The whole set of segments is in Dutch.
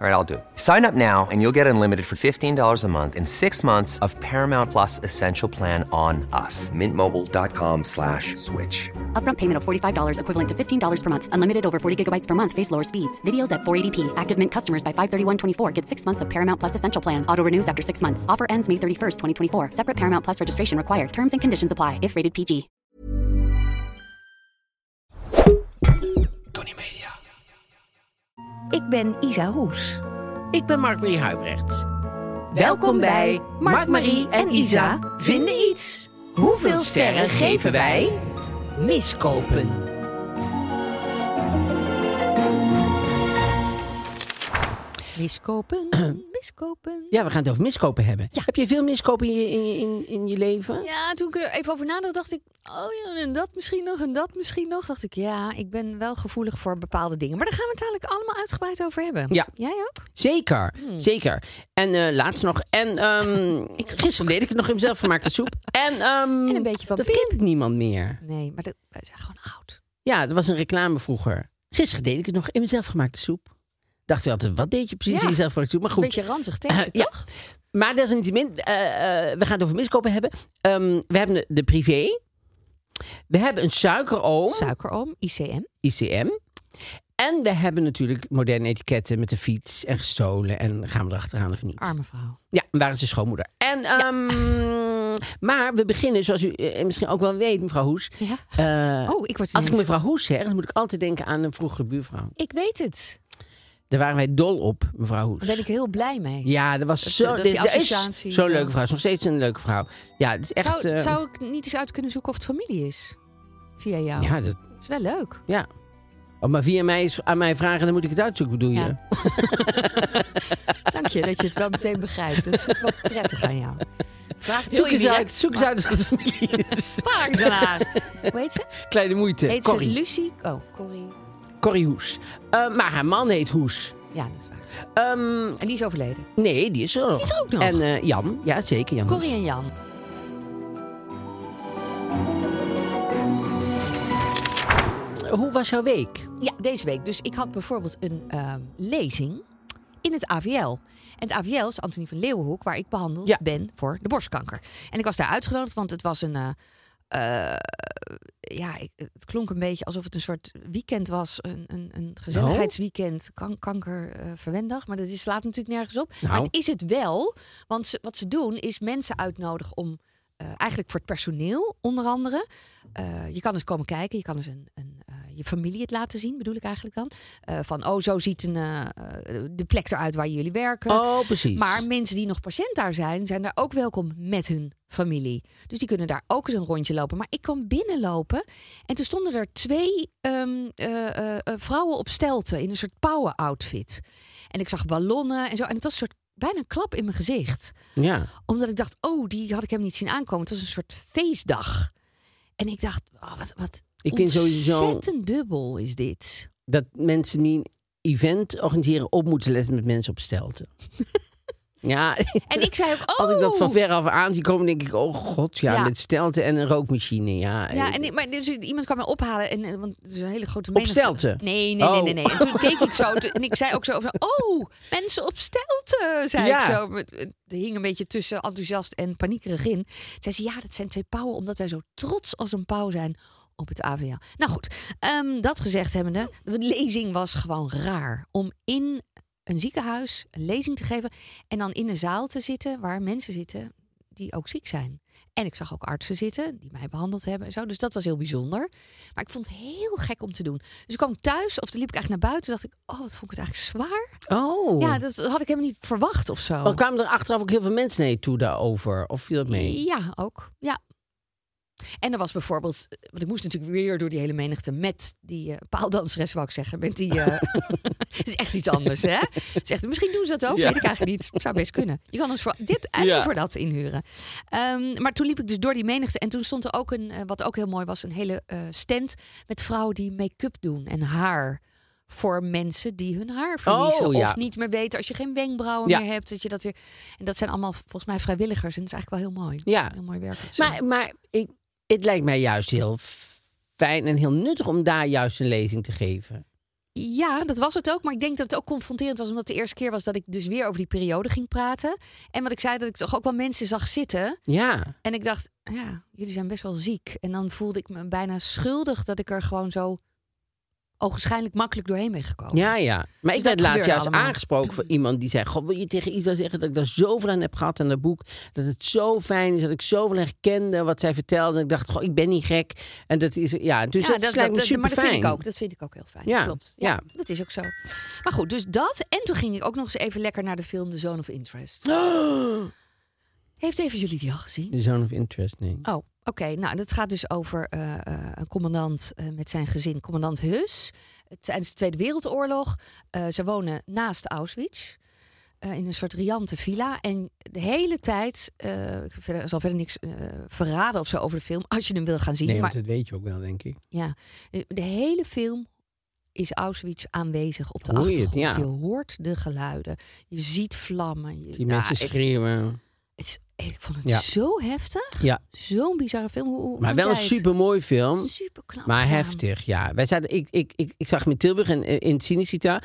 All right, I'll do it. Sign up now and you'll get unlimited for $15 a month in six months of Paramount Plus Essential Plan on us. Mintmobile.com slash switch. Upfront payment of $45 equivalent to $15 per month. Unlimited over 40 gigabytes per month. Face lower speeds. Videos at 480p. Active Mint customers by 531.24 get six months of Paramount Plus Essential Plan. Auto renews after six months. Offer ends May 31st, 2024. Separate Paramount Plus registration required. Terms and conditions apply if rated PG. Tony Media. Ik ben Isa Roes. Ik ben Mark-Marie Huibrecht. Welkom bij Mark, Marie en Isa vinden iets. Hoeveel sterren geven wij? Miskopen. Miskopen, miskopen. Ja, we gaan het over miskopen hebben. Heb je veel miskopen in je, in, je- in, in je leven? Ja, toen ik er even over nadacht, dacht ik... Oh ja, en dat misschien nog, en dat misschien nog. Dacht ik, ja, ik ben wel gevoelig voor bepaalde dingen. Maar daar gaan we het eigenlijk allemaal uitgebreid over hebben. Ja. Jij ook? Zeker, zeker. En eh, laatst nog. En ehm, gisteren deed ik het nog in mezelf gemaakte soep. En, En een beetje van dat Pim. kent niemand meer. Nee, maar dat, wij zijn gewoon oud. Ja, dat was een reclame vroeger. Gisteren deed ik het nog in mezelf gemaakte soep. Dacht je altijd, wat deed je precies Ja. in gemaakte soep? Maar Een goed. beetje ranzig tegen, Eh, ja. toch? Maar desalniettemin, eh eh we gaan het over miskopen hebben. Ehm, we hebben de, de privé. We hebben een suikeroom, Suikeroom, ICM. ICM. En we hebben natuurlijk moderne etiketten met de fiets en gestolen. En gaan we erachteraan of niet? Arme vrouw. Ja, waar is de schoonmoeder? En, ehm, Maar we beginnen, zoals u eh, misschien ook wel weet, mevrouw Hoes. Ja. Eh, Oh, ik word als ik mevrouw Hoes zeg, dan moet ik altijd denken aan een vroegere buurvrouw. Ik weet het. Daar waren wij dol op, mevrouw Hoes. Daar ben ik heel blij mee. Ja, dat was Dat- zo. dat dit- die dat is associatie, Zo'n leuke vrouw. Is nog steeds een leuke vrouw. Ja, het is echt. zou, eh, zou ik niet eens uit kunnen zoeken of het familie is? Via jou. Ja, dat, Dat is wel leuk. ja. Oh, maar via mij is aan mij vragen, dan moet ik het uitzoeken, bedoel je? Dank je dat je het wel meteen begrijpt. Dat is wel prettig aan jou. Vraag het Zoek eens uit, zoek eens uit familie is. Vraag ze naar. Hoe heet ze? Kleine moeite. Heet ze Corrie. Lucie? Oh, Corrie. Corrie Hoes. Eh, maar haar man heet Hoes. Ja, dat is waar. Ehm, En die is overleden. nee, die is er nog. Die is ook nog. En eh, Jan, ja zeker Jan. Corrie Hoes. en Jan. Hoe was jouw week? Ja, deze week. Dus ik had bijvoorbeeld een ehm, lezing in het AVL. En het AVL is Antonie van Leeuwenhoek, waar ik behandeld Ja. ben voor de borstkanker. En ik was daar uitgenodigd, want het was een. eh, eh, ja, ik- het klonk een beetje alsof het een soort weekend was. Een, een, een gezelligheidsweekend, kan, kanker eh. Maar dat is, slaat natuurlijk nergens op. Maar Nou. het is het wel. Want ze- wat ze doen is mensen uitnodigen om... eh, eigenlijk voor het personeel onder andere. Je kan eens komen kijken. Je kan eens een, een, eh, je familie het laten zien, bedoel ik eigenlijk dan. Eh, van, oh, zo ziet een, eh, eh, de plek eruit waar jullie werken. Oh, precies. Maar mensen die nog patiënt daar zijn, zijn daar ook welkom met hun familie. Dus die kunnen daar ook eens een rondje lopen. Maar ik kwam binnenlopen en toen stonden er twee ehm, eh, eh, eh, vrouwen op stelten in een soort power-outfit. En ik zag ballonnen en zo. En het was een soort bijna een klap in mijn gezicht. Ja. Omdat ik dacht, oh, die had ik helemaal niet zien aankomen. Het was een soort feestdag. En ik dacht, oh, wat, wat Ik vind sowieso ontzettend dubbel is dit. dat mensen die een event organiseren op moeten letten met mensen op stelten. ja. En ik zei ook, oh. Als ik dat van ver af aan zie komen, denk ik, oh god, ja, Ja. met stelten en een rookmachine. Ja, Ja, Eh, en ik- maar dus iemand kwam me ophalen en en- want het is een hele grote Op menigte. stelten? Nee, nee, nee, nee, nee. Oh. En toen keek ik zo en ik zei ook zo van, oh, mensen op stelten, zei Ja. ik zo. Er hing een beetje tussen enthousiast en paniekerig in. Zei ze, ja, dat zijn twee pauwen, omdat wij zo trots als een pauw zijn op het AVL. Nou goed, ehm, dat gezegd hebbende, de lezing was gewoon raar om in een ziekenhuis een lezing te geven en dan in een zaal te zitten waar mensen zitten die ook ziek zijn. En ik zag ook artsen zitten die mij behandeld hebben en zo. Dus dat was heel bijzonder. Maar ik vond het heel gek om te doen. Dus ik kwam thuis, of dan liep ik eigenlijk naar buiten. dacht ik, oh, wat vond ik het eigenlijk zwaar. Oh. Ja, dat had ik helemaal niet verwacht of zo. Maar kwamen er achteraf ook heel veel mensen naar je toe daarover? Of viel dat mee? Ja, ook. Ja. En er was bijvoorbeeld, want ik moest natuurlijk weer door die hele menigte met die eh, paaldanseres, wou ik zeggen. Met die, eh, het is echt iets anders, hè? Zegt, misschien doen ze dat ook, Ja. weet ik eigenlijk niet. Zou best kunnen. Je kan ons voor dit en Ja. voor dat inhuren. Ehm, maar toen liep ik dus door die menigte en toen stond er ook een, eh, wat ook heel mooi was, een hele stand met vrouwen die make-up doen en haar. Voor mensen die hun haar verliezen. Oh, ja. Of niet meer weten als je geen wenkbrauwen Ja. meer hebt. Dat je dat weer. En dat zijn allemaal volgens mij vrijwilligers. En dat is eigenlijk wel heel mooi. Ja. Heel mooi werk. Maar, maar ik, het lijkt mij juist heel fijn en heel nuttig om daar juist een lezing te geven. Ja, dat was het ook. Maar ik denk dat het ook confronterend was. Omdat het de eerste keer was dat ik dus weer over die periode ging praten. En wat ik zei, dat ik toch ook wel mensen zag zitten. Ja. En ik dacht, ja, jullie zijn best wel ziek. En dan voelde ik me bijna schuldig dat ik er gewoon zo ogenschijnlijk makkelijk doorheen ben gekomen. Ja, ja. Maar Dus ik werd dat laatst juist allemaal. aangesproken voor iemand die zei... God, wil je tegen Isa zeggen dat ik daar zoveel aan heb gehad aan dat boek? Dat het zo fijn is, dat ik zoveel herkende wat zij vertelde. En ik dacht, goh, ik ben niet gek. En dat is, ja, dus Ja, dat, lijkt me maar dat vind ik ook. Dat vind ik ook heel fijn. Ja, Klopt. ja. Dat is ook zo. Maar goed, dus dat. En toen ging ik ook nog eens even lekker naar de film The Zone of Interest. Heeft even jullie die al gezien? The Zone of Interest, nee. Oh, oké. Nou, dat gaat dus over eh, eh, een commandant eh, met zijn gezin, commandant Hus. Tijdens de Tweede Wereldoorlog. Ze wonen naast Auschwitz. in een soort riante villa. En de hele tijd, ik verder- zal verder niks verraden of zo over de film, als je hem wil gaan zien. Nee, maar dat weet je ook wel, denk ik. ja, de, hele film is Auschwitz aanwezig op de Hoor je het? achtergrond. Ja. Je hoort de geluiden, je ziet vlammen. Je, Die mensen schreeuwen. het is, ik vond het Ja. zo heftig. Ja, Zo'n bizarre film. Hoe, hoe maar wel een jij het? super mooi film. Super knap. Maar gedaan. heftig, ja. Wij zaten, ik, ik, ik, ik zag hem in Tilburg en eh, in Cinecita.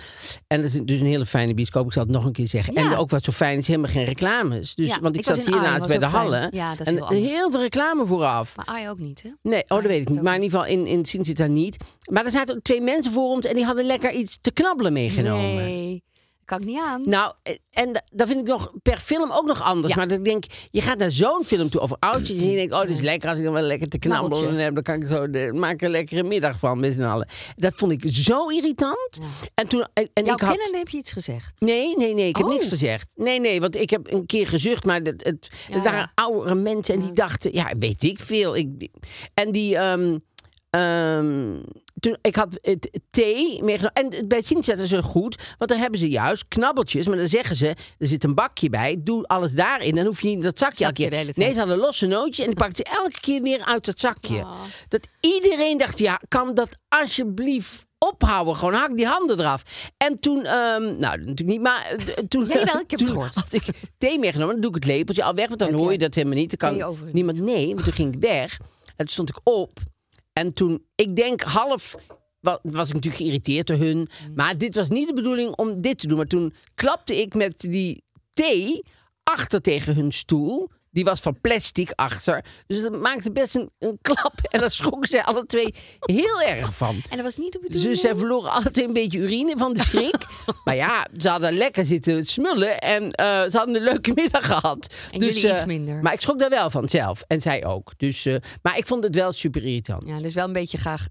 En dat is dus een hele fijne bioscoop. Ik zal het nog een keer zeggen. Ja. En ook wat zo fijn is, helemaal geen reclames. Dus, Ja, want ik, ik zat in hier Arnhem, laatst bij de. Hallen. Ja, dat is en heel veel reclame vooraf. Maar Ai ook niet, hè? Nee, oh, dat weet ik niet. Maar in ieder geval in, in Cinecita niet. Maar er zaten twee mensen voor ons en die hadden lekker iets te knabbelen meegenomen. Nee, kan ik niet aan. Nou, eh, en da- dat vind ik nog per film ook nog anders. Ja. Maar dat ik denk, je gaat naar zo'n film toe over oudjes. En je denkt, oh, dit is lekker als ik dan wel lekker te knabbelen heb. Dan kan ik zo de, maak een lekkere middag van met z'n allen. Dat vond ik zo irritant. En toen, en, en Jouw ik had. heb je iets gezegd. Nee, nee, nee, ik heb Oh. niks gezegd. Nee, nee, want ik heb een keer gezucht, maar het, het, Ja, waren oudere mensen en die dachten, ja, weet ik veel. Ik, en die, ehm, ehm, toen, ik had het thee meegenomen. En bij Sint zetten ze goed, want dan hebben ze juist knabbeltjes. Maar dan zeggen ze, er zit een bakje bij, doe alles daarin. Dan hoef je niet dat zakje elke Zakje keer. Nee, ze hadden losse nootjes en die pakten ze elke keer weer uit dat zakje. Oh. Dat iedereen dacht, ja, kan dat alsjeblieft ophouden. Gewoon hak die handen eraf. En toen, ehm, nou natuurlijk niet, maar eh, toen, Jawel, ik heb het gehoord. had ik thee meegenomen. Dan doe ik het lepeltje al weg, want dan hoor je dat helemaal niet. Dan kan niemand, nee, want toen ging ik weg. En toen stond ik op. En toen, ik denk half, wa- was ik natuurlijk geïrriteerd door hun. Mm. Maar dit was niet de bedoeling om dit te doen. Maar toen klapte ik met die thee achter tegen hun stoel. Die was van plastic achter. Dus dat maakte best een, een klap. En daar schrokken zij alle twee heel erg van. En dat was niet de bedoeling. Dus zij verloren alle twee een beetje urine van de schrik. maar ja, ze hadden lekker zitten smullen. En eh, ze hadden een leuke middag gehad. En dus, jullie iets eh, minder. Maar ik schrok daar wel van zelf. En zij ook. Dus, eh, maar ik vond het wel super irritant. Ja, dus wel een beetje graag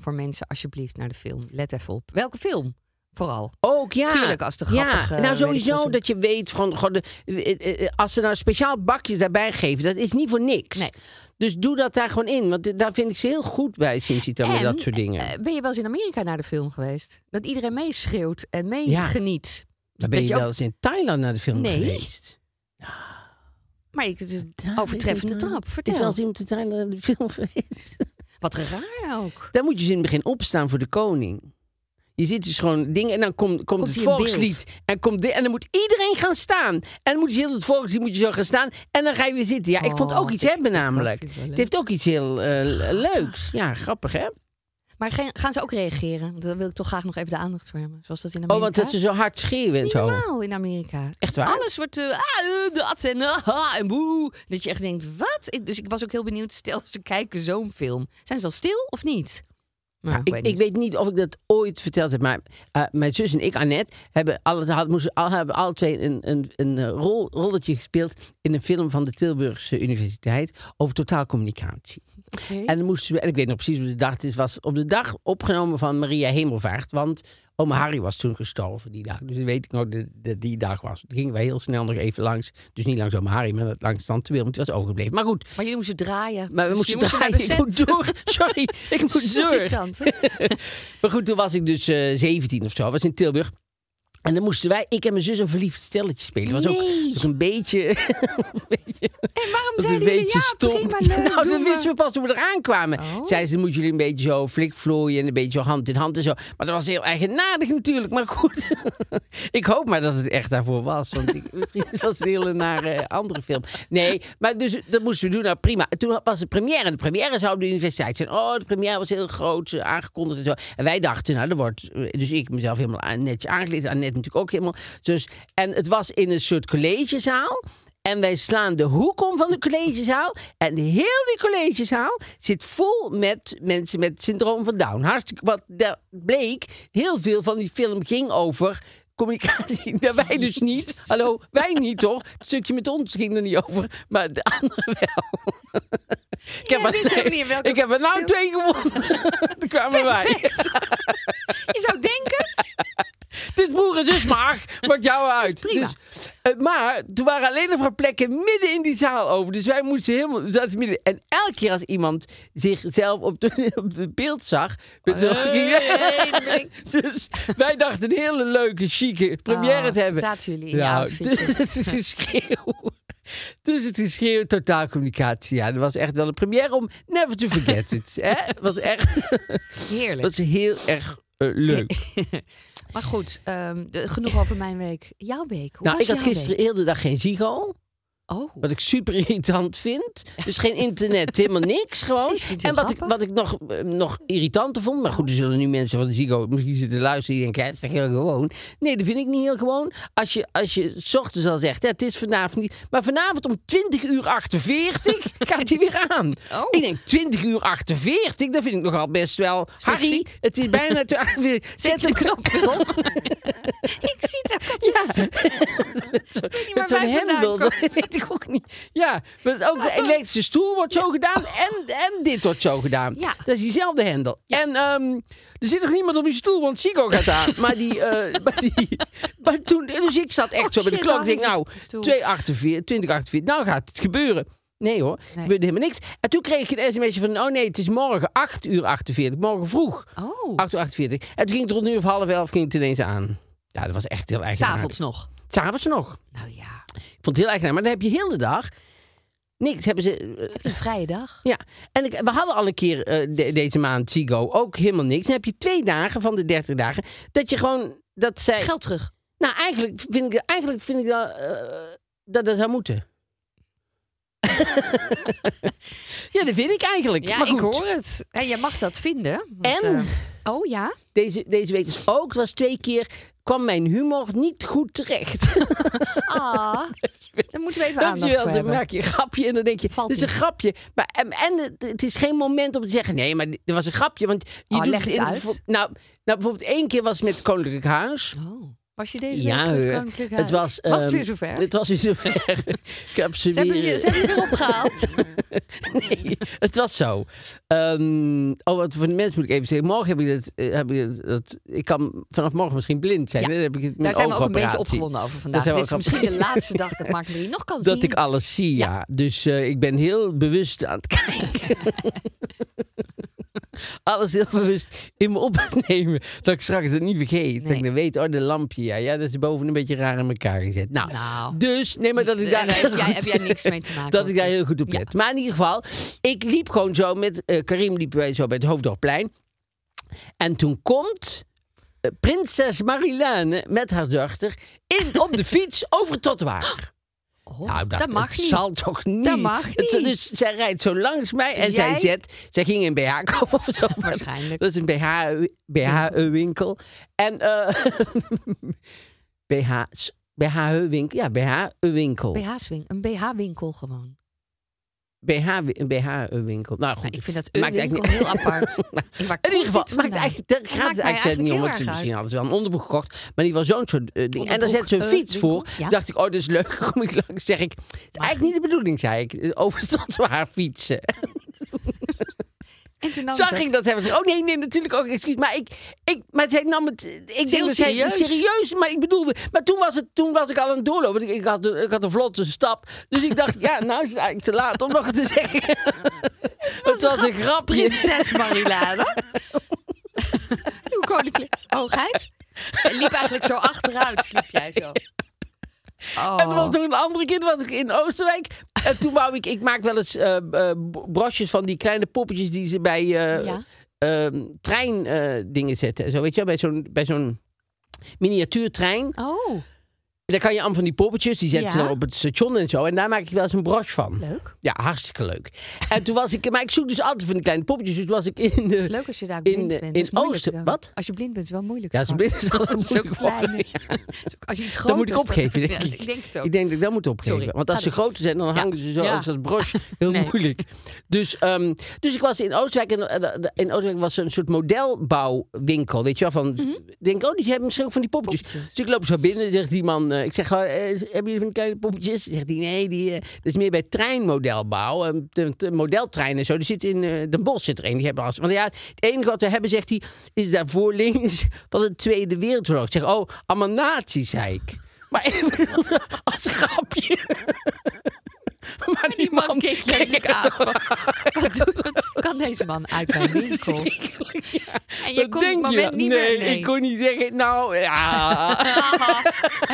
voor mensen, alsjeblieft, naar de film. Let even op. Welke film? Vooral. Ook ja. Tuurlijk, als de ja. grappig, eh, Nou, ik sowieso dat je weet van. goh, de, eh, eh, als ze nou speciaal bakjes daarbij geven, dat is niet voor niks. Nee. Dus doe dat daar gewoon in. Want daar vind ik ze heel goed bij, Sint-Sita, met En, dat soort dingen. eh, ben je wel eens in Amerika naar de film geweest? Dat iedereen meeschreeuwt en Ja. meegeniet. maar ben dat je je ook- wel eens in Thailand naar de film Nee. geweest? Maar ik, het is Daar overtreffende is het, trap. Is Vertel. wel eens iemand in Thailand naar de film geweest? Wat raar ook. Dan moet je ze in het begin opstaan voor de koning. Je ziet dus gewoon dingen en dan komt, komt, het volkslied. En, komt dit, en dan moet iedereen gaan staan. En dan moet je heel het volkslied moet je zo gaan staan. En dan ga je weer zitten. Ja, ik vond het ook Oh, iets hebben namelijk. het heeft ook iets heel eh, leuks. Ja, grappig hè? Maar gaan- ze ook reageren? Want Daar wil ik toch graag nog even de aandacht voor hebben. Zoals dat in Oh, Amerika. want dat ze zo hard schreeuwen en zo. niet normaal in Amerika. Echt waar? Alles wordt eh, ah, eh, dat en ah, en boe. Dat je echt denkt, wat? Dus ik was ook heel benieuwd. Stel, ze kijken zo'n film. Zijn ze dan stil of niet? Maar ik, ik, weet niet of ik dat ooit verteld heb, maar eh, mijn zus en ik, Annette, hebben alle, had, moesten, al, hebben alle twee een, een, een eh, rol, rolletje gespeeld in een film van de Tilburgse Universiteit over totaalcommunicatie. En moesten we, en ik weet nog precies hoe de dag het is, was op de dag opgenomen van Maria Hemelvaart. Want oma Harry was toen gestorven die dag. Dus weet ik nog dat dat die dag was. Toen gingen wij heel snel nog even langs. Dus niet langs oma Harry, maar langs Tante Wil, want die was overgebleven. Maar goed, Maar jullie moesten draaien. maar we Dus moesten moest draaien. Ik moet door. Sorry, ik moet Sorry, door. tante. Maar goed, toen was ik dus eh 17 of zo. was in Tilburg. En dan moesten wij, ik en mijn zus, een verliefd stelletje spelen. Dat was ook, was een beetje... een beetje En waarom zeiden jullie, ja, prima, leuk, nou, dat wisten we pas toen we eraan kwamen. Oh. Zeiden ze, moeten jullie een beetje zo flikvlooien en een beetje zo hand in hand en zo. Maar dat was heel eigenaardig natuurlijk. Maar goed, ik hoop maar dat het echt daarvoor was. Want ik, misschien was het een hele nare andere film. Nee, maar dus dat moesten we doen. Nou, prima. En toen was de première. En de première zou de universiteit zijn. Oh, de première was heel groot, eh, aangekondigd en zo. En wij dachten, nou, dat wordt... eh, Dus ik mezelf helemaal aan- netjes natuurlijk ook helemaal. Dus, en het was in een soort collegezaal. En wij slaan de hoek om van de collegezaal. En heel die collegezaal zit vol met mensen met syndroom van Down. Hartstikke wat daar bleek. Heel veel van die film ging over communicatie. Daar wij dus niet. Hallo, wij niet toch? Het stukje met ons ging er niet over. Maar de anderen wel. ik heb, ik er nou twee gewonnen. Toen kwamen wij. Je zou denken, Het is broer en zus maar, maakt jou uit. Dus, eh, maar toen waren alleen nog maar plekken midden in die zaal over. Dus wij moesten helemaal we zaten midden. En elke keer als iemand zichzelf op de, op de beeld zag, met zo'n Dus wij dachten een hele leuke, chique première Oh, te hebben. zaten jullie in je Nou. Dus het geschreeuw. Dus het geschreeuw, totaalcommunicatie. Ja, dat was echt wel een première om never to forget it. hè? Het was echt heerlijk. dat is heel erg eh, leuk. Maar goed, ehm, genoeg over mijn week. Jouw week, hoe Nou, ik had gisteren week? heel de dag geen Zigo. Oh, Wat ik super irritant vind. Dus geen internet, helemaal niks gewoon. En wat ik, wat ik nog, eh, nog irritanter vond. Maar goed, er zullen nu mensen van de Zigo misschien zitten luisteren. Die denken, ja, het is toch heel gewoon. Nee, dat vind ik niet heel gewoon. Als je, als je 's ochtends al zegt, ja, het is vanavond niet. Maar vanavond om 20 uur 48 gaat hij weer aan. Oh. Ik denk 20 uur 48, dat vind ik nogal best wel. Harry, het is bijna 48. Zet de knop weer om. ik zie het ook altijd. met zo'n hendel. Weet ik ook niet. Ja, met ook de elektrische stoel wordt zo gedaan en, en dit wordt zo gedaan. Ja. Dat is diezelfde hendel. En ehm, er zit nog niemand op die stoel, want Sigo gaat aan. maar die, eh, maar die maar toen, dus ik zat echt Oh, zo bij de shit, klok. Ik denk, nou, zit op de stoel. 248, 2048, nou gaat het gebeuren. Nee hoor, er gebeurde helemaal niks. En toen kreeg ik een sms'je van, oh nee, het is morgen 8 uur 48, morgen vroeg. Oh, 8 uur 48. En toen ging het rond uur of half elf ging het ineens aan. Ja, dat was echt heel erg. s'avonds nog. S'avonds nog. Nou ja, Ik vond het heel erg. Maar dan heb je heel de dag niks. Hebben ze. eh, heb je een vrije dag? ja. En ik, we hadden al een keer eh, de- deze maand Zigo ook helemaal niks. Dan heb je twee dagen van de 30 dagen. Dat je gewoon. Dat zij. Geld terug. Nou, eigenlijk vind ik, eigenlijk vind ik dat, eh, dat dat zou moeten. ja, dat vind ik eigenlijk. Ja, maar ik goed, hoor het. En jij mag dat vinden. want, En? oh ja? Deze, deze week dus ook. Was twee keer. Kwam mijn humor niet goed terecht. Ah, dan moeten we even je aandacht voor dan maak je een grapje en dan denk je, Valt het is een grapje. Maar, en, en het, is geen moment om te zeggen, nee, maar er was een grapje. Want je Oh, doet leg het in, uit. nou, nou, bijvoorbeeld één keer was het met het Koninklijk Huis. Oh. Was je deze Ja, week het. Koninklijk het Huis? was, Was het weer zover? Het was weer zover. Ik heb ze Ze weer... je, ze hebben je erop gehaald. nee, het was zo. Ehm, oh, wat voor de mensen moet ik even zeggen. Morgen heb ik dat, eh, heb ik dat, dat- ik kan vanaf morgen misschien blind zijn. Ja, hè? Dan heb ik het, Daar zijn we ook een beetje opgewonden over vandaag. Dit is misschien de laatste dag dat Mark Marie nog kan Dat zien. ik alles zie, ja. Dus eh, ik ben heel bewust aan het kijken. alles heel bewust in me op aan het nemen. Dat ik straks het niet vergeet. Dat ik dan weet, oh, de lampje, ja, ja, dat is boven een beetje raar in elkaar gezet. Nou, Nou. dus, nee, maar dat ik daar... heb jij, heb jij niks mee te maken. dat ik daar heel goed op Ja. let. Maar in ieder geval, ik liep gewoon zo met eh, Karim liepen wij zo bij het Hoofddorpplein. En toen komt eh, prinses Marilène met haar dochter in, op de fiets over het trottoir. Oh, Nou, ik dacht, dat mag het niet. zal toch niet. Dat mag Het- niet. dus zij rijdt zo langs mij en zij Jij- zet... Zij ging een BH kopen of zo. Waarschijnlijk. Dat is een BH, BH-winkel. En... eh BH... BH-winkel. Ja, BH-winkel. BH-swing, een BH-winkel gewoon. BH, wi- een BH-winkel. Nou goed, ik vind dat maakt eigenlijk winkel heel apart. In ieder geval, maakt eigenlijk, daar Dat gaat het eigenlijk niet om. Want ze misschien hadden ze wel een onderbroek gekocht. Maar in ieder geval zo'n soort eh, ding. En daar zet ze een eh, fiets winkel. voor. Ja. dacht ik, oh, dat is leuk. Kom ik langs, zeg ik. Het is eigenlijk niet de bedoeling, zei ik. Eh, Over tot haar fietsen. En toen nam Zag ik het. dat hebben. Oh nee, nee, natuurlijk ook. Excuus. Maar ik, ik, maar zij nam het. Ik denk zij serieus. serieus. Maar ik bedoelde. Maar toen was het. Toen was ik al aan het doorlopen. Ik, ik had, ik had een vlotte stap. Dus ik dacht, ja, nou is het eigenlijk te laat om nog te zeggen. Het was een grapje. Prinses Marilade. Uw koninklijke hoogheid. En liep eigenlijk zo achteruit, sliep jij zo. Oh. En er was nog een andere keer, was ik in Oosterwijk. En toen wou ik, ik maak wel eens eh eh, brosjes van die kleine poppetjes die ze bij eh Ja. ehm, trein eh, dingen zetten. Zo, weet je wel, bij zo'n, bij zo'n miniatuurtrein. Oh, Daar kan je allemaal van die poppetjes, die zetten ze dan op het station en zo. En daar maak ik wel eens een broche van. leuk. Ja, hartstikke leuk. En toen was ik, maar ik zoek dus altijd van die kleine poppetjes. Dus toen was ik in de... Het is leuk als je daar in, blind bent. in dan. wat? Als je blind bent, is het wel moeilijk. Ja, als straks. blind is dat is moeilijk klein. worden, Als je iets Dat moet ik opgeven, dan- denk ik. ik denk het ook. Ik denk dat ik dat moet opgeven. Sorry, Want als ze groter zijn, dan hangen ze zo als dat broche. Heel Nee. moeilijk. Dus, ehm, dus ik was in Oostenrijk. En eh, in Oostenrijk was er een soort modelbouwwinkel. Weet je wel? Van, denk, oh, die hebben misschien ook van die poppetjes. Mhm. Poppetjes. Dus ik loop zo binnen. Zegt die man, eh, ik zeg, eh, hebben jullie van die kleine poppetjes? Zegt hij, nee, die, eh, dat is meer bij treinmodelbouw. Eh, de, de modeltreinen en zo. Die zit in Den Bosch zit er een. Die hebben als, want ja, het enige wat we hebben, zegt hij, is daarvoor links van de Tweede Wereldoorlog. Ik zeg, oh, allemaal nazi's, zei ik. Maar ik bedoelde als grapje. Maar Die man keek natuurlijk aan. Wat, doe, wat kan deze man uit mijn winkel? En je kon het denk moment je? niet nee, meer... ik kon niet zeggen, nou, ja.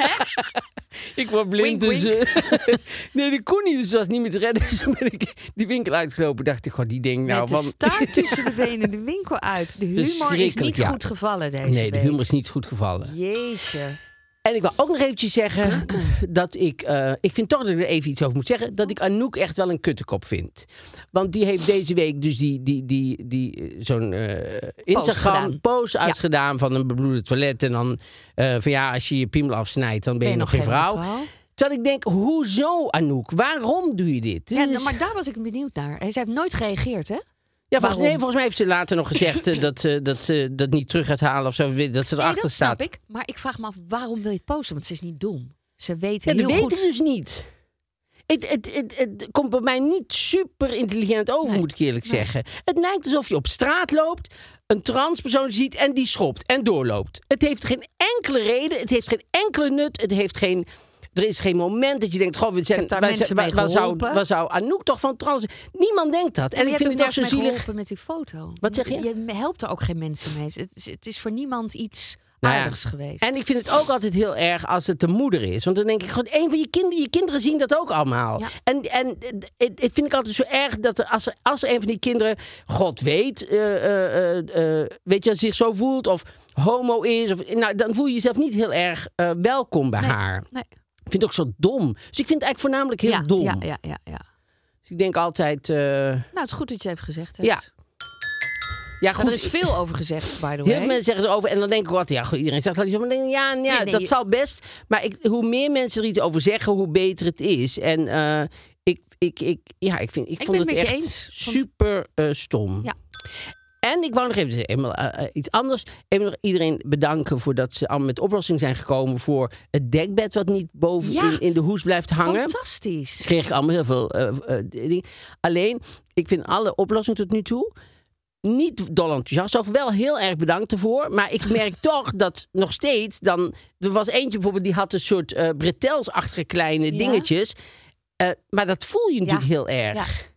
ik was blind, Wink, dus... eh, nee, dat kon niet, dus dat was niet meer te redden. Dus toen ben ik die winkel uitgelopen. dacht ik, god, die ding nou Met de staart tussen de benen de winkel uit. De humor is niet ja. goed gevallen deze Nee, de humor is niet goed gevallen. Jeetje. En ik wil ook nog eventjes zeggen dat ik... eh, ik vind toch dat ik er even iets over moet zeggen. Dat ik Anouk echt wel een kuttekop vind. Want die heeft deze week dus die, die, die, die, eh, zo'n eh, Instagram gedaan. post uitgedaan van een bebloede toilet. En dan eh, van ja, als je je piemel afsnijdt, dan ben je, nog geen vrouw. Terwijl ik denk, hoezo Anouk? Waarom doe je dit? Ja, nou, maar daar was ik benieuwd naar. Hij heeft nooit gereageerd, hè? Ja, volgens, nee, volgens mij heeft ze later nog gezegd eh, dat ze dat, ze dat niet terug gaat halen of zo. Dat ze Nee, erachter dat staat. snap ik. Maar ik vraag me af, waarom wil je het posten? Want ze is niet dom. Ze weet Ja, heel dat goed. ik dus niet. Het, het, het, het komt bij mij niet super intelligent over, Nee. moet ik eerlijk zeggen. Het lijkt alsof je op straat loopt, een transpersoon ziet en die schopt en doorloopt. Het heeft geen enkele reden, het heeft geen enkele nut, het heeft geen... Er is geen moment dat je denkt, goh, we zijn, waar, waar, mee waar zou, waar zou Anouk toch van trans... Niemand denkt dat. En ik vind het ook zo zielig. met die foto. Wat zeg je? Je helpt er ook geen mensen mee. Het is, het is voor niemand iets Nou ja. aardigs geweest. En ik vind het ook altijd heel erg als het de moeder is. Want dan denk ik, gewoon, een van je kinderen, je kinderen zien dat ook allemaal. Ja. En, en het, het vind ik altijd zo erg dat er, als, er, als er een van die kinderen, God weet, eh, eh, eh, weet je, zich zo voelt of homo is, of, nou, dan voel je jezelf niet heel erg welkom bij Nee, haar. nee. Ik vind het ook zo dom. Dus ik vind het eigenlijk voornamelijk heel ja, dom. Ja, ja, ja, ja. Dus ik denk altijd, eh, Nou, het is goed dat je het even gezegd hebt. ja. Ja, Maar goed. er is veel over gezegd, by the way. Heel veel mensen zeggen erover en dan denk ik wat, ja, goed, iedereen zegt wel iets over. Maar denk ik, ja, ja Nee, nee, dat je- zal best. Maar ik, hoe meer mensen er iets over zeggen, hoe beter het is. En eh, ik, ik, ik, ja, ik, vind, ik, Ik vond het echt eens, super eh, stom. Ja. En ik wou nog even eenmaal, eh, eh, iets anders. Even nog iedereen bedanken voordat ze allemaal met oplossing zijn gekomen voor het dekbed wat niet boven Ja. in, in de hoes blijft hangen Fantastisch. kreeg ik allemaal heel veel eh, dingen. Alleen, ik vind alle oplossingen tot nu toe niet dol enthousiast. Of wel heel erg bedankt ervoor. Maar ik merk toch dat nog steeds dan... Er was eentje bijvoorbeeld, die had een soort eh bretels-achtige kleine Ja. dingetjes. Maar dat voel je natuurlijk heel erg. Ja.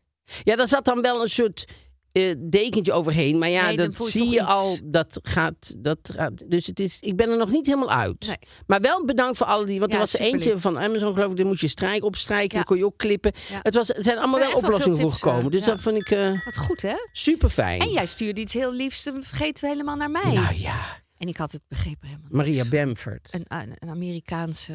Ja, daar zat dan wel een soort eh, dekentje overheen. Maar ja, Nee, dat zie je iets. al. Dat gaat, dat gaat. Dus het is, ik ben er nog niet helemaal uit. Nee. Maar wel bedankt voor alle die. Want Ja, er was er eentje van Amazon, geloof ik. Daar moest je strijken, opstrijken. Ja. Dan kon je ook klippen. Ja. Het, was, het zijn allemaal wel oplossingen voor gekomen. eh, Dus dat vond ik eh, Wat goed, hè? super fijn. En jij stuurde iets heel liefs, dan vergeten we helemaal naar mij. Nou ja, En ik had het begrepen helemaal. Maria Bamford. Een, een, Amerikaanse...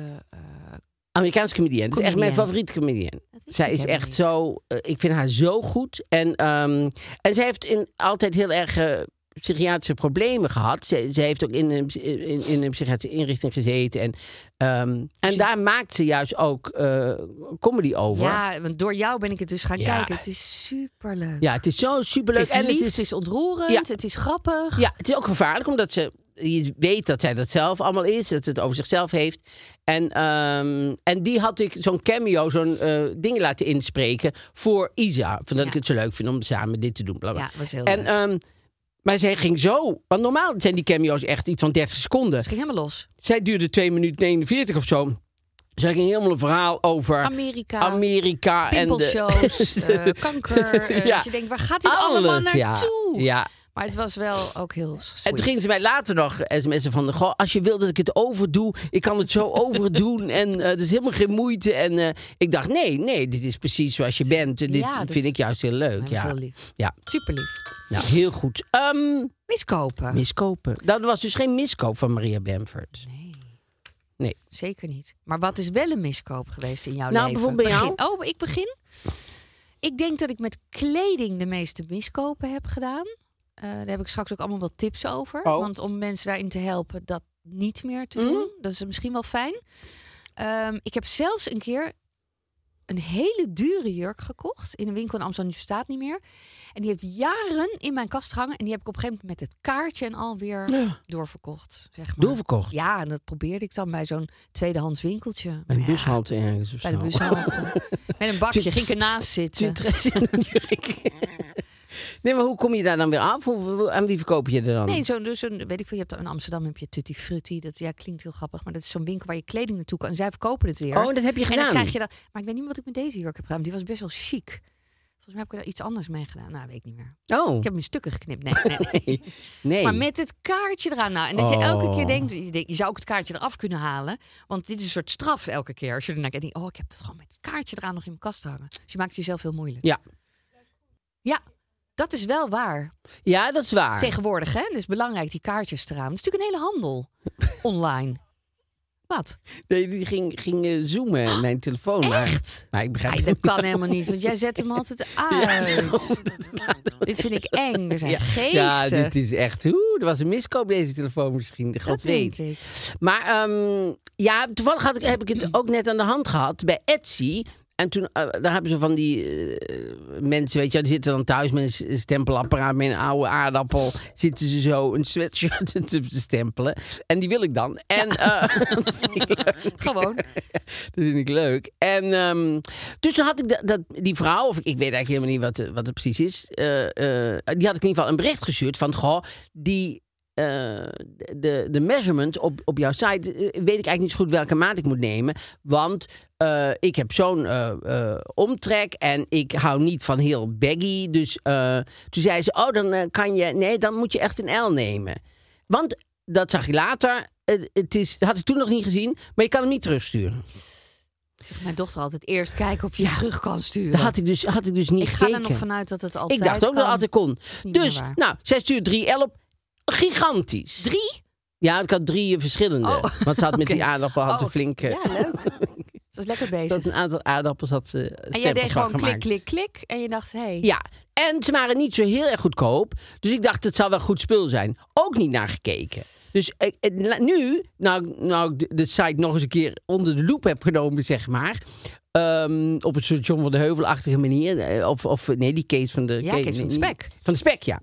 Amerikaanse comedian. Dat is echt mijn favoriete comedian. Zij is echt zo. eh, ik vind haar zo goed. En, ehm, en zij heeft in, altijd heel erg. eh, psychiatrische problemen gehad. Ze, ze heeft ook in een, in, in een psychiatrische inrichting gezeten. En, ehm, en daar maakt ze juist ook eh, comedy over. Ja, want door jou ben ik het dus gaan Ja. kijken. Het is superleuk. Ja, het is zo superleuk. Het is en lief, het is, ontroerend, Ja. het is grappig. Ja, het is ook gevaarlijk omdat ze. Je weet dat zij dat zelf allemaal is, dat ze het over zichzelf heeft. En, ehm, en die had ik zo'n cameo, zo'n eh ding laten inspreken voor Isa. Van dat Ja. ik het zo leuk vind om samen dit te doen. Bla bla. Ja, was heel en, leuk. ehm, maar zij ging zo. Want normaal zijn die cameo's echt iets van 30 seconden. Het ging helemaal los. Zij duurde 2 minuten 49 of zo. Zij ging helemaal een verhaal over Amerika, Amerika en de, pimpelshows, eh, kanker. eh, Ja. dus je denkt, waar gaat dit allemaal. Ja. naartoe? ja. Maar het was wel ook heel En sweet. toen ging ze mij later nog sms'en van... Goh, als je wil dat ik het overdoe, ik kan het zo overdoen. En eh er is helemaal geen moeite. En eh, ik dacht, nee, nee, dit is precies zoals je bent. En dit Ja, vind ik juist heel leuk. Ja, heel lief. ja. Super lief. nou, heel goed. Ehm, Miskopen. miskopen. Dat was dus geen miskoop van Maria Bamford. Nee. Zeker niet. Maar wat is wel een miskoop geweest in jouw Nou, leven? bijvoorbeeld bij jou? Oh, ik begin. Ik denk dat ik met kleding de meeste miskopen heb gedaan. Eh, daar heb ik straks ook allemaal wat tips over. Oh. Want om mensen daarin te helpen dat niet meer te doen. Dat is misschien wel fijn. Ehm, ik heb zelfs een keer een hele dure jurk gekocht. In een winkel in Amsterdam, die bestaat niet meer. En die heeft jaren in mijn kast gehangen. En die heb ik op een gegeven moment met het kaartje en alweer doorverkocht. Zeg maar. Doorverkocht? Ja, en dat probeerde ik dan bij zo'n tweedehands winkeltje. Bij een ja, bushalte ergens of Bij de zo. bushalte. Met een bakje, ging ik ernaast zitten. Nee, maar hoe kom je daar dan weer af? Hoe, aan wie verkoop je er dan? Nee, zo'n, dus een, weet ik veel, je hebt in Amsterdam heb je Tutti Frutti. Dat ja, klinkt heel grappig, maar dat is zo'n winkel waar je kleding naartoe kan. En zij verkopen het weer. Oh, dat heb je En dan gedaan? krijg je dat. Maar ik weet niet meer wat ik met deze jurk heb gedaan. Die was best wel chic. Volgens mij heb ik er iets anders mee gedaan. Nou, weet ik niet meer. Oh, Ik heb in stukken geknipt. Nee, nee. nee. nee. Maar met het kaartje eraan. Nou, en dat je elke Oh. keer denkt je, zou ook het kaartje eraf kunnen halen. Want dit is een soort straf elke keer. Als je ernaar kijkt, oh, ik heb het gewoon met het kaartje eraan nog in mijn kast hangen. Dus je maakt jezelf heel moeilijk. Ja. Ja, dat is wel waar. ja, dat is waar. Tegenwoordig, hè? Dus belangrijk, die kaartjes eraan. Het is natuurlijk een hele handel online. Wat? Nee, die ging, ging eh, zoomen, mijn telefoon. Echt? maar ik begrijp Ai, dat kan helemaal niet, want jij zet hem altijd uit. dit vind ik eng. Er zijn Ja, geesten. ja, dit is echt... Oeh, er was een miskoop deze telefoon misschien. God weet. ik. Maar ehm, ja, toevallig had ik, heb ik het ook net aan de hand gehad bij Etsy. En toen, eh, daar hebben ze van die eh, mensen, weet je, die zitten dan thuis met een stempelapparaat, met een oude aardappel. Zitten ze zo een sweatshirt te stempelen. En die wil ik dan. En eh, dat vind ik leuk. Gewoon. Dat vind ik leuk. En um, dus toen had ik dat, dat, die vrouw, of ik, weet eigenlijk helemaal niet wat, eh, wat het precies is. eh, eh, die had ik in ieder geval een bericht gestuurd van, goh, die. De, de measurement op, op jouw site eh, weet ik eigenlijk niet zo goed welke maat ik moet nemen. Want eh, ik heb zo'n eh, omtrek en ik hou niet van heel baggy. Dus toen zei ze, oh dan kan je, nee dan moet je echt een L nemen. Want dat zag ik later. Het, het is, dat had ik toen nog niet gezien, maar je kan hem niet terugsturen. Zegt mijn dochter altijd eerst kijken of je Ja. terug kan sturen. Dat had ik dus, had ik dus niet ik ga gekeken. er nog vanuit dat het altijd ik dacht ook dat het altijd kon. Dus, nou, zij stuurt 3 L op. Gigantisch. Drie? Ja, ik had drie verschillende. Oh, Want ze had met die aardappel had Oh, ze flink... eh, Ja, leuk. Ze was lekker bezig. dat een aantal aardappels had ze En jij deed gewoon klik, gemaakt. klik, klik. En je dacht, hé. Hey. Ja, en ze waren niet zo heel erg goedkoop. Dus ik dacht, het zal wel goed spul zijn. Ook niet naar gekeken. Dus eh, nu, nou, nou ik de, site nog eens een keer onder de loep heb genomen, zeg maar. ehm, op een soort John van de Heuvelachtige manier. eh, Of, of nee, die Kees van de... Ja, Kees van de Spek. Van de spek, ja.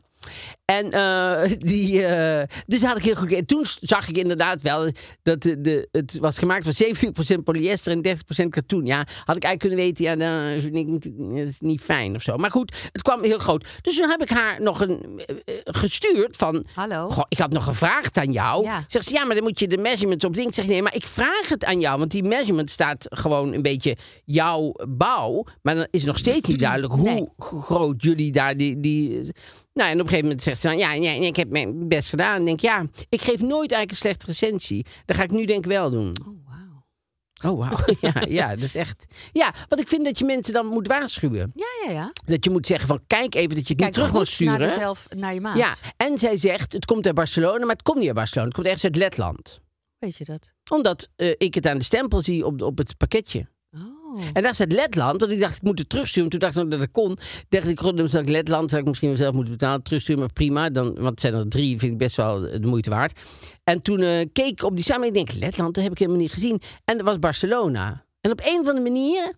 En eh, die, eh, dus had ik heel goed. En toen zag ik inderdaad wel dat de, de, het was gemaakt van 70% polyester en 30% katoen. Ja, had ik eigenlijk kunnen weten, ja, dat is niet fijn of zo. Maar goed, het kwam heel groot. Dus toen heb ik haar nog een eh, gestuurd van. Hallo? Goh, ik had nog gevraagd aan jou. Ja. Zegt ze, ja, maar dan moet je de measurements op ding. Ik zeg, nee, maar ik vraag het aan jou. Want die measurement staat gewoon een beetje jouw bouw. Maar dan is nog steeds niet duidelijk hoe Nee. groot jullie daar die... die nou, en op een gegeven moment zegt ze dan, ja, ja, ik heb mijn best gedaan. En denk, ja, ik geef nooit eigenlijk een slechte recensie. Dat ga ik nu denk ik wel doen. Oh, wauw. Oh, wauw. ja, ja, dat is echt... Ja, want ik vind dat je mensen dan moet waarschuwen. Ja, ja, ja. Dat je moet zeggen van, kijk even dat je het Kijk niet terug moet sturen. naar, jezelf, naar je maat. Ja, en zij zegt, het komt uit Barcelona, maar het komt niet uit Barcelona. Het komt ergens uit Letland. Weet je dat? Omdat eh, ik het aan de stempel zie op, op het pakketje. Oh. En daar staat Letland, want ik dacht ik moet het terugsturen. Toen dacht ik dat dat kon. dacht ik, dan zou ik Letland, zou ik misschien wel zelf moeten betalen. Terugsturen, maar prima. Dan, want zijn er drie, vind ik best wel de moeite waard. En toen eh, keek ik op die samen. Ik denk, Letland, dat heb ik helemaal niet gezien. En dat was Barcelona. En op een of andere manier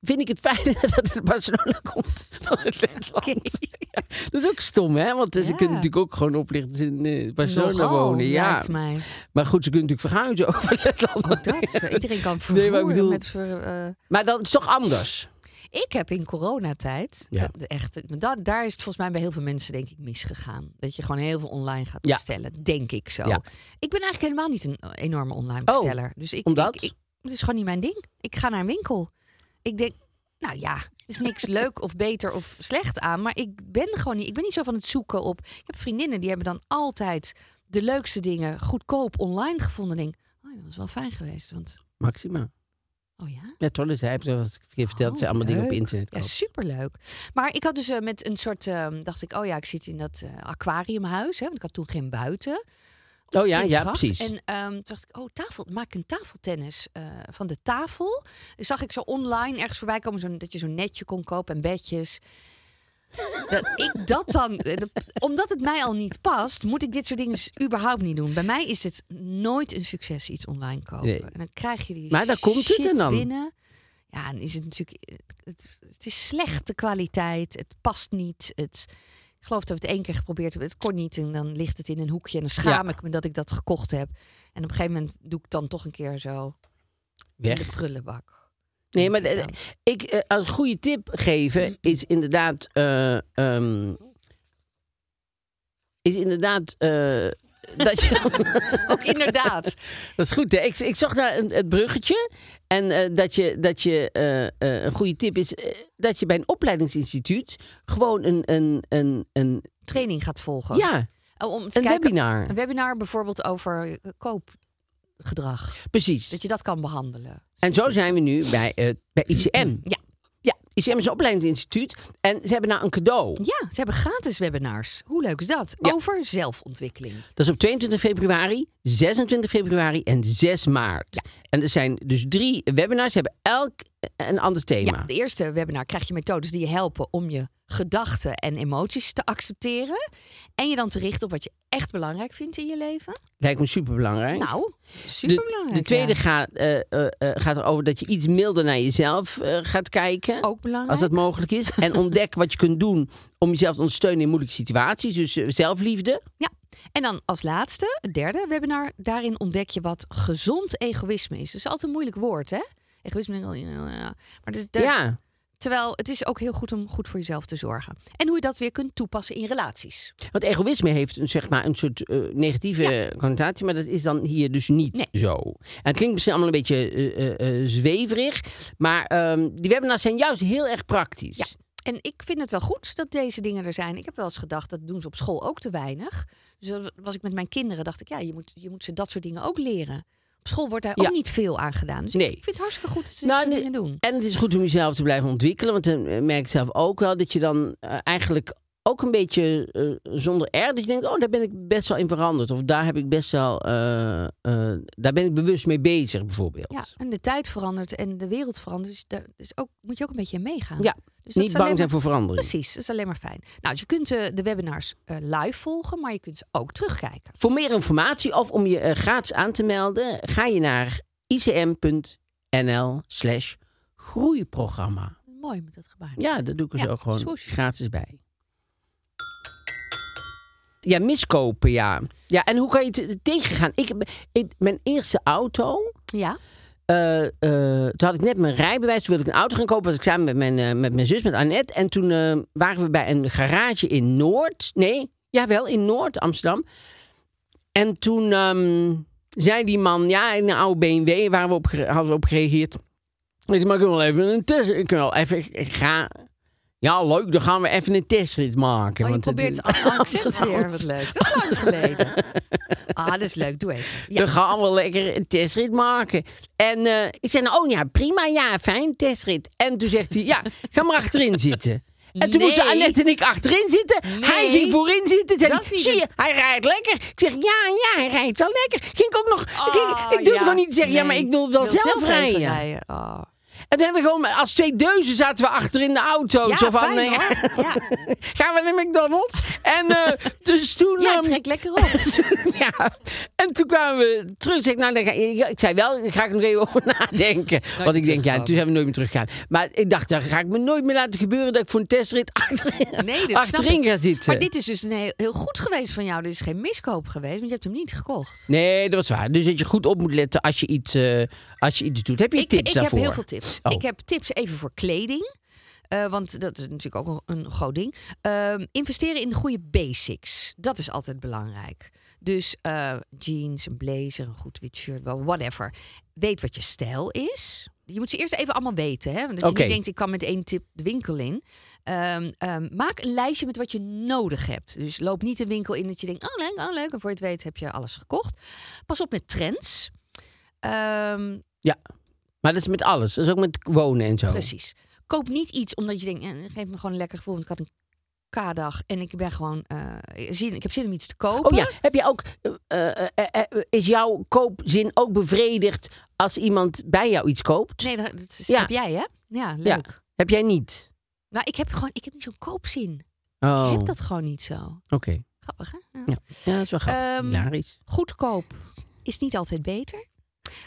vind ik het fijn dat het Barcelona komt van het Letland. Ja, dat is ook stom, hè? Want ze Ja. kunnen natuurlijk ook gewoon oplichten ze in eh, Barcelona Nogal, wonen. Ja. mij. Maar goed, ze kunnen natuurlijk verhuizen over Letland. Dat, zo. iedereen kan Nee, vervoeren maar ik bedoel- met... Ver, eh, Maar dat is toch anders? Ik heb in coronatijd, Ja. eh, maar dat, daar is het volgens mij bij heel veel mensen denk ik misgegaan. Dat je gewoon heel veel online gaat Ja. bestellen, denk ik zo. Ja. Ik ben eigenlijk helemaal niet een enorme online Oh, besteller. dus ik, omdat? Ik, ik, het is gewoon niet mijn ding. Ik ga naar een winkel. Ik denk, nou ja, er is niks leuk of beter of slecht aan. Maar ik ben gewoon niet, ik ben niet zo van het zoeken op. Ik heb vriendinnen die hebben dan altijd de leukste dingen goedkoop online gevonden. En denk, oh, dat was wel fijn geweest. Want, Maxima. oh ja. Ja, toch, zij hebben wat ik verteld. dat Oh, ze allemaal dingen op internet Ja, kopen. superleuk. Maar ik had dus eh, met een soort, eh, dacht ik, oh ja, ik zit in dat eh, aquariumhuis. Hè, want ik had toen geen buiten. Oh ja, ja, precies. En ehm, toen dacht ik, oh, tafel, maak een tafeltennis eh, van de tafel. Dus zag ik zo online ergens voorbij komen zo, dat je zo'n netje kon kopen en bedjes. Dat ik dat dan, eh, dat- omdat het mij al niet past, moet ik dit soort dingen s- überhaupt niet doen. Bij mij is het nooit een succes iets online kopen. Nee. En dan krijg je die Maar daar komt het en dan? binnen. Ja, dan is het natuurlijk, eh, het, het is slechte kwaliteit, het past niet. Het, ik geloof dat we het één keer geprobeerd hebben, het kon niet en dan ligt het in een hoekje en dan schaam Ja. ik me dat ik dat gekocht heb. En op een gegeven moment doe ik dan toch een keer zo in de Weg. prullenbak. Nee, maar ik ik, eh, een goede tip geven is inderdaad. eh, ehm, is inderdaad. eh, dat je, Ook inderdaad. dat is goed, hè? Ik, ik zag daar een, het bruggetje. En eh, dat je, dat je eh, eh, een goede tip is dat je bij een opleidingsinstituut gewoon een. een, een, een Training gaat volgen. ja, Oh, Om een kijken, webinar. Een webinar bijvoorbeeld over koopgedrag. Precies. Dat je dat kan behandelen. En zo zijn we nu bij, bij ICM. Ja. Ja, ICM is een opleidingsinstituut. En ze hebben nou een cadeau. Ja, ze hebben gratis webinars. Hoe leuk is dat? Ja. Over zelfontwikkeling. Dat is op 22 februari, 26 februari en 6 maart. En er zijn dus drie webinars. Ze hebben elk een ander thema. Ja, de eerste webinar krijg je methodes die je helpen om je gedachten en emoties te accepteren. En je dan te richten op wat je echt belangrijk vindt in je leven. Lijkt me superbelangrijk. Nou, de, superbelangrijk. de tweede ja. gaat, eh, eh, eh, gaat erover dat je iets milder naar jezelf gaat kijken. Ook belangrijk. Als dat mogelijk is. En ontdek wat je kunt doen om jezelf te ondersteunen in moeilijke situaties. Dus zelfliefde. Ja. En dan als laatste, het derde webinar, daarin ontdek je wat gezond egoïsme is. Dat is altijd een moeilijk woord, hè? Egoïsme. Maar dus de- Ja. Terwijl het is ook heel goed om goed voor jezelf te zorgen. En hoe je dat weer kunt toepassen in relaties. Want egoïsme heeft een, zeg maar, een soort eh, negatieve connotatie, maar dat is dan hier dus niet Nee. zo. En het klinkt misschien allemaal een beetje eh, eh, zweverig, maar ehm, die webinars zijn juist heel erg praktisch. Ja. En ik vind het wel goed dat deze dingen er zijn. Ik heb wel eens gedacht, dat doen ze op school ook te weinig. Dus was ik met mijn kinderen, dacht ik, ja, je moet, je moet ze dat soort dingen ook leren. Op school wordt daar Ja. ook niet veel aan gedaan. Dus Nee. ik vind het hartstikke goed dat ze Nou, dit dingen doen. En het is goed om jezelf te blijven ontwikkelen, want dan merk ik zelf ook wel dat je dan eh, eigenlijk ook een beetje eh, zonder er, dat je denkt, oh, daar ben ik best wel in veranderd. Of daar heb ik best wel, eh, eh, daar ben ik bewust mee bezig, bijvoorbeeld. Ja, en de tijd verandert en de wereld verandert. Dus daar is ook, moet je ook een beetje in meegaan. Ja, Dus niet bang zijn voor verandering. Precies, dat is alleen maar fijn. Nou, je kunt de webinars live volgen, maar je kunt ze ook terugkijken. Voor meer informatie of om je gratis aan te melden, ga je naar icm.nl slash groeiprogramma. Mooi met dat gebaar. Ja, dat doe ik er Ja, zo gewoon swoosh. gratis bij. Ja, miskopen, ja. Ja, en hoe kan je het tegengaan? Ik, ik, mijn eerste auto, Ja? eh, eh, toen had ik net mijn rijbewijs. Toen wilde ik een auto gaan kopen. Was ik samen met mijn, eh, met mijn zus, met Annette. En toen eh, waren we bij een garage in Noord. Nee, jawel, in Noord, Amsterdam. En toen ehm, zei die man, ja, in een oude BMW, waar we op, hadden we op gereageerd. Ik zei, maar ik wil wel even een test. Ik wil wel even, ik ga... Ja, leuk, dan gaan we even een testrit maken. Oh, je want het probeert is- het accent weer. Wat leuk. Dat is lang geleden. Ah, dat is leuk. Doe even. Ja. Dan gaan we lekker een testrit maken. En eh, ik zei, nou, oh ja, prima, ja, fijn, testrit. En toen zegt hij, ja, ga maar achterin zitten. En toen Nee. moesten Annette en ik achterin zitten. Hij ging voorin zitten. Zei zie je, het- hij rijdt lekker. Ik zeg, ja, ja, hij rijdt wel lekker. Ging ik ook nog... Oh, ik, ik durfde ja. gewoon niet te zeggen, ja, maar ik wil wel Wil zelf, rijden. Oh. En toen hebben we gewoon, als twee deuzen zaten we achter in de auto. Ja, zo van, fijn, hoor. Ja. gaan we naar McDonald's? En eh, dus toen... Ja, ehm, trek lekker op. ja, en toen kwamen we terug. Zeg, ik, nou, dan ga, ik zei wel, daar ga ik nog even over nadenken. Want ik denk, ja, toen zijn we nooit meer teruggegaan. Maar ik dacht, dan ga ik me nooit meer laten gebeuren dat ik voor een testrit achterin, Nee, dat achterin ik. ga zitten. Maar dit is dus een heel, heel goed geweest van jou. Dit is geen miskoop geweest, want je hebt hem niet gekocht. Nee, dat was waar. Dus dat je goed op moet letten als je iets, eh, als je iets doet. Heb je Ik, tips ik daarvoor? heb heel veel tips. Oh. Ik heb tips even voor kleding. Eh, want dat is natuurlijk ook een, groot ding. Ehm, investeren in de goede basics. Dat is altijd belangrijk. Dus eh, jeans, een blazer, een goed wit shirt, whatever. Weet wat je stijl is. Je moet ze eerst even allemaal weten. Hè? Want als Oké. je niet denkt, ik kan met één tip de winkel in. Ehm, maak een lijstje met wat je nodig hebt. Dus loop niet een winkel in dat je denkt, oh leuk, oh leuk. En voor je het weet heb je alles gekocht. Pas op met trends. Ehm, Ja, maar dat is met alles. Dat is ook met wonen en zo. Precies. Koop niet iets omdat je denkt, eh, geef me gewoon een lekker gevoel. Want ik had een K-dag en ik ben gewoon eh, zin, ik heb zin om iets te kopen. Oh ja, heb je ook, eh, is jouw koopzin ook bevredigd als iemand bij jou iets koopt? Nee, dat, dat is- Ja. heb jij hè? Ja, leuk. Ja. Heb jij niet? Nou, ik heb gewoon, ik heb niet zo'n koopzin. Oh, Ik heb dat gewoon niet zo. oké. Grappig hè? Ja. Ja. dat is wel grappig. Hilarisch. Goedkoop is niet altijd beter.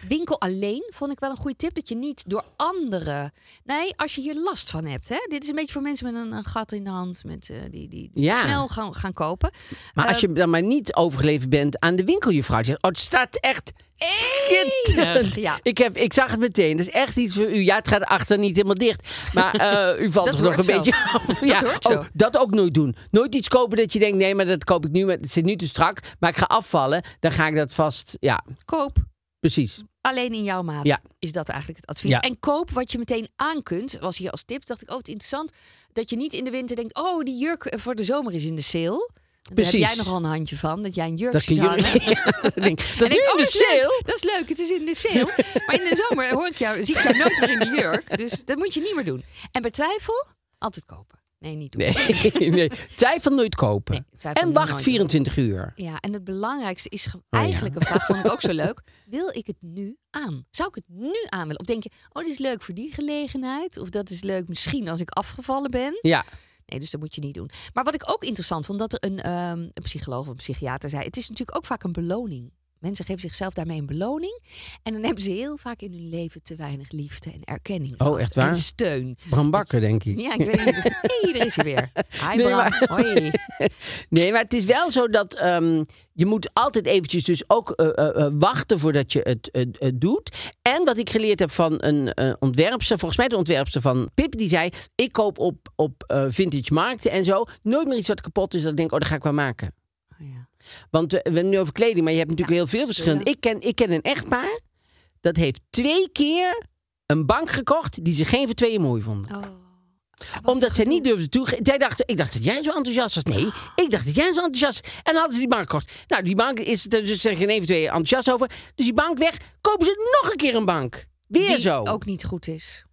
Winkel alleen vond ik wel een goede tip. Dat je niet door anderen. Nee, als je hier last van hebt. Hè? Dit is een beetje voor mensen met een, een gat in de hand. Met, eh, die, die Ja. snel gaan, gaan kopen. Maar als Ehm, je dan maar niet overgeleverd bent aan de winkeljuffrouw. Zegt, oh, het staat echt schitterend. ja. Ik, heb, ik zag het meteen. Dat is echt iets voor u. Ja, het gaat achter niet helemaal dicht. Maar eh, u valt Dat toch nog een zo. beetje af. Ja, oh, dat ook nooit doen. Nooit iets kopen dat je denkt, nee, maar dat koop ik nu. Maar het zit nu te strak. Maar ik ga afvallen. Dan ga ik dat vast. Ja, Koop precies. alleen in jouw maat. Ja. Is dat eigenlijk het advies. Ja. En koop wat je meteen aan kunt. Was hier als tip. Dacht ik, oh, het interessant. Dat je niet in de winter denkt, oh, die jurk voor de zomer is in de sale. Daar heb Precies. jij nogal een handje van. Dat jij een jurk ziet hangen. Dat denk, is oh, in de dat is leuk. sale. Dat is leuk, het is in de sale. maar in de zomer hoor ik jou, zie ik jou nooit meer in de jurk. Dus dat moet je niet meer doen. En bij twijfel, altijd kopen. Nee, niet doen. Nee, nee. Twijfel nooit kopen. Nee, twijfel en wacht nooit 24 uur. Ja, en het belangrijkste is Oh, ja. eigenlijk een vraag, vond ik ook zo leuk. Wil ik het nu aan? Zou ik het nu aan willen? Of denk je, oh, dit is leuk voor die gelegenheid? Of dat is leuk misschien als ik afgevallen ben? Ja. Nee, dus dat moet je niet doen. Maar wat ik ook interessant vond, dat er een, ehm, een psycholoog of een psychiater zei... het is natuurlijk ook vaak een beloning. Mensen geven zichzelf daarmee een beloning. En dan hebben ze heel vaak in hun leven te weinig liefde en erkenning. Oh, echt waar? En steun. Bram Bakker, denk ik. Ja, ik weet niet. Daar is hij weer. Hi Nee, Bram. maar- Hoi. Nee, maar het is wel zo dat ehm, je moet altijd eventjes dus ook eh, eh, eh, wachten voordat je het, doet. En wat ik geleerd heb van een ontwerpster, volgens mij de ontwerpster van Pip, die zei: ik koop op, op vintage markten en zo nooit meer iets wat kapot is. Dat ik denk, oh, dat ga ik wel maken. Ja. Want eh, we hebben nu over kleding, maar je hebt natuurlijk Ja, heel veel verschillende. Ik ken, ik ken een echtpaar dat heeft twee keer een bank gekocht die ze geen van tweeën mooi vonden Oh. Wat omdat zij niet gedoe. durfde toe. Zij dacht, ik dacht dat jij zo enthousiast was. Nee, ik dacht dat jij zo enthousiast was. En dan hadden ze die bank gekocht. Nou, die bank is er dus er geen eventueel enthousiast over. Dus die bank weg. Kopen ze nog een keer een bank. Weer Die zo. ook niet goed is.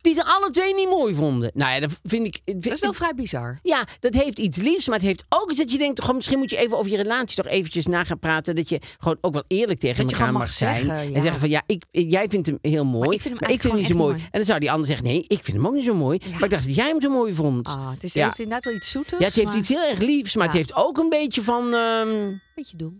Die ze alle twee niet mooi vonden. Nou ja, dat vind ik. Dat is wel vrij bizar. Ja, dat heeft iets liefs, maar het heeft ook iets dat je denkt, gewoon, misschien moet je even over je relatie toch eventjes na gaan praten. Dat je gewoon ook wel eerlijk tegen Dat elkaar mag, mag zijn. zeggen, En zeggen van ja, ik, jij vindt hem heel mooi, ik vind hem maar ik vind hem niet zo mooi. En dan zou die ander zeggen, nee, ik vind hem ook niet zo mooi. Maar ik dacht dat jij hem zo mooi vond. Ah, het is, Ja. heeft inderdaad wel iets zoeters. Ja, het heeft maar- iets heel erg liefs, maar het heeft ook een beetje van. ehm, Beetje doen.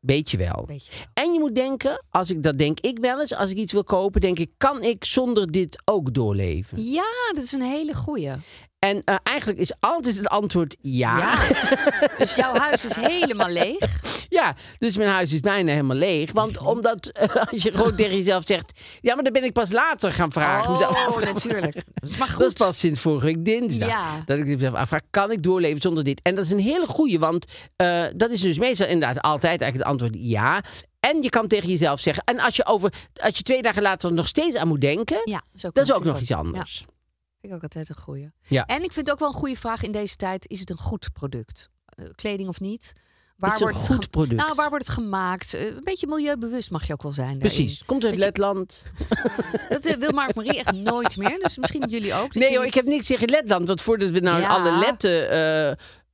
Ja, beetje wel. Beetje wel. En je moet denken, als ik dat denk ik wel eens, als ik iets wil kopen, denk ik, kan ik zonder dit ook doorleven? Ja, dat is een hele goeie. En eh, eigenlijk is altijd het antwoord ja. Ja. dus jouw huis is helemaal leeg. Ja, dus mijn huis is bijna helemaal leeg. Want omdat eh, als je gewoon tegen jezelf zegt, ja, maar dan ben ik pas later gaan vragen. Oh, natuurlijk. Dat is maar goed. Dat is pas sinds vorige week dinsdag. Ja. Dat ik mezelf afvraag, kan ik doorleven zonder dit? En dat is een hele goeie, want eh, dat is dus meestal inderdaad altijd eigenlijk het antwoord ja. En je kan tegen jezelf zeggen, en als je, over, als je twee dagen later nog steeds aan moet denken, Ja, dat is ook, nog iets anders. Ja, vind ik ook altijd een goeie. Ja. En ik vind ook wel een goede vraag in deze tijd: is het een goed product? Eh, Kleding of niet? Waar Het is een wordt goed product. Nou, waar wordt het gemaakt? Eh, Een beetje milieubewust mag je ook wel zijn. daarin. Precies. Komt uit Letland. Dat eh, wil Mark Marie echt nooit meer. Dus misschien jullie ook. Nee jullie- ik heb niks tegen Letland. Want voordat we nou Ja. alle letten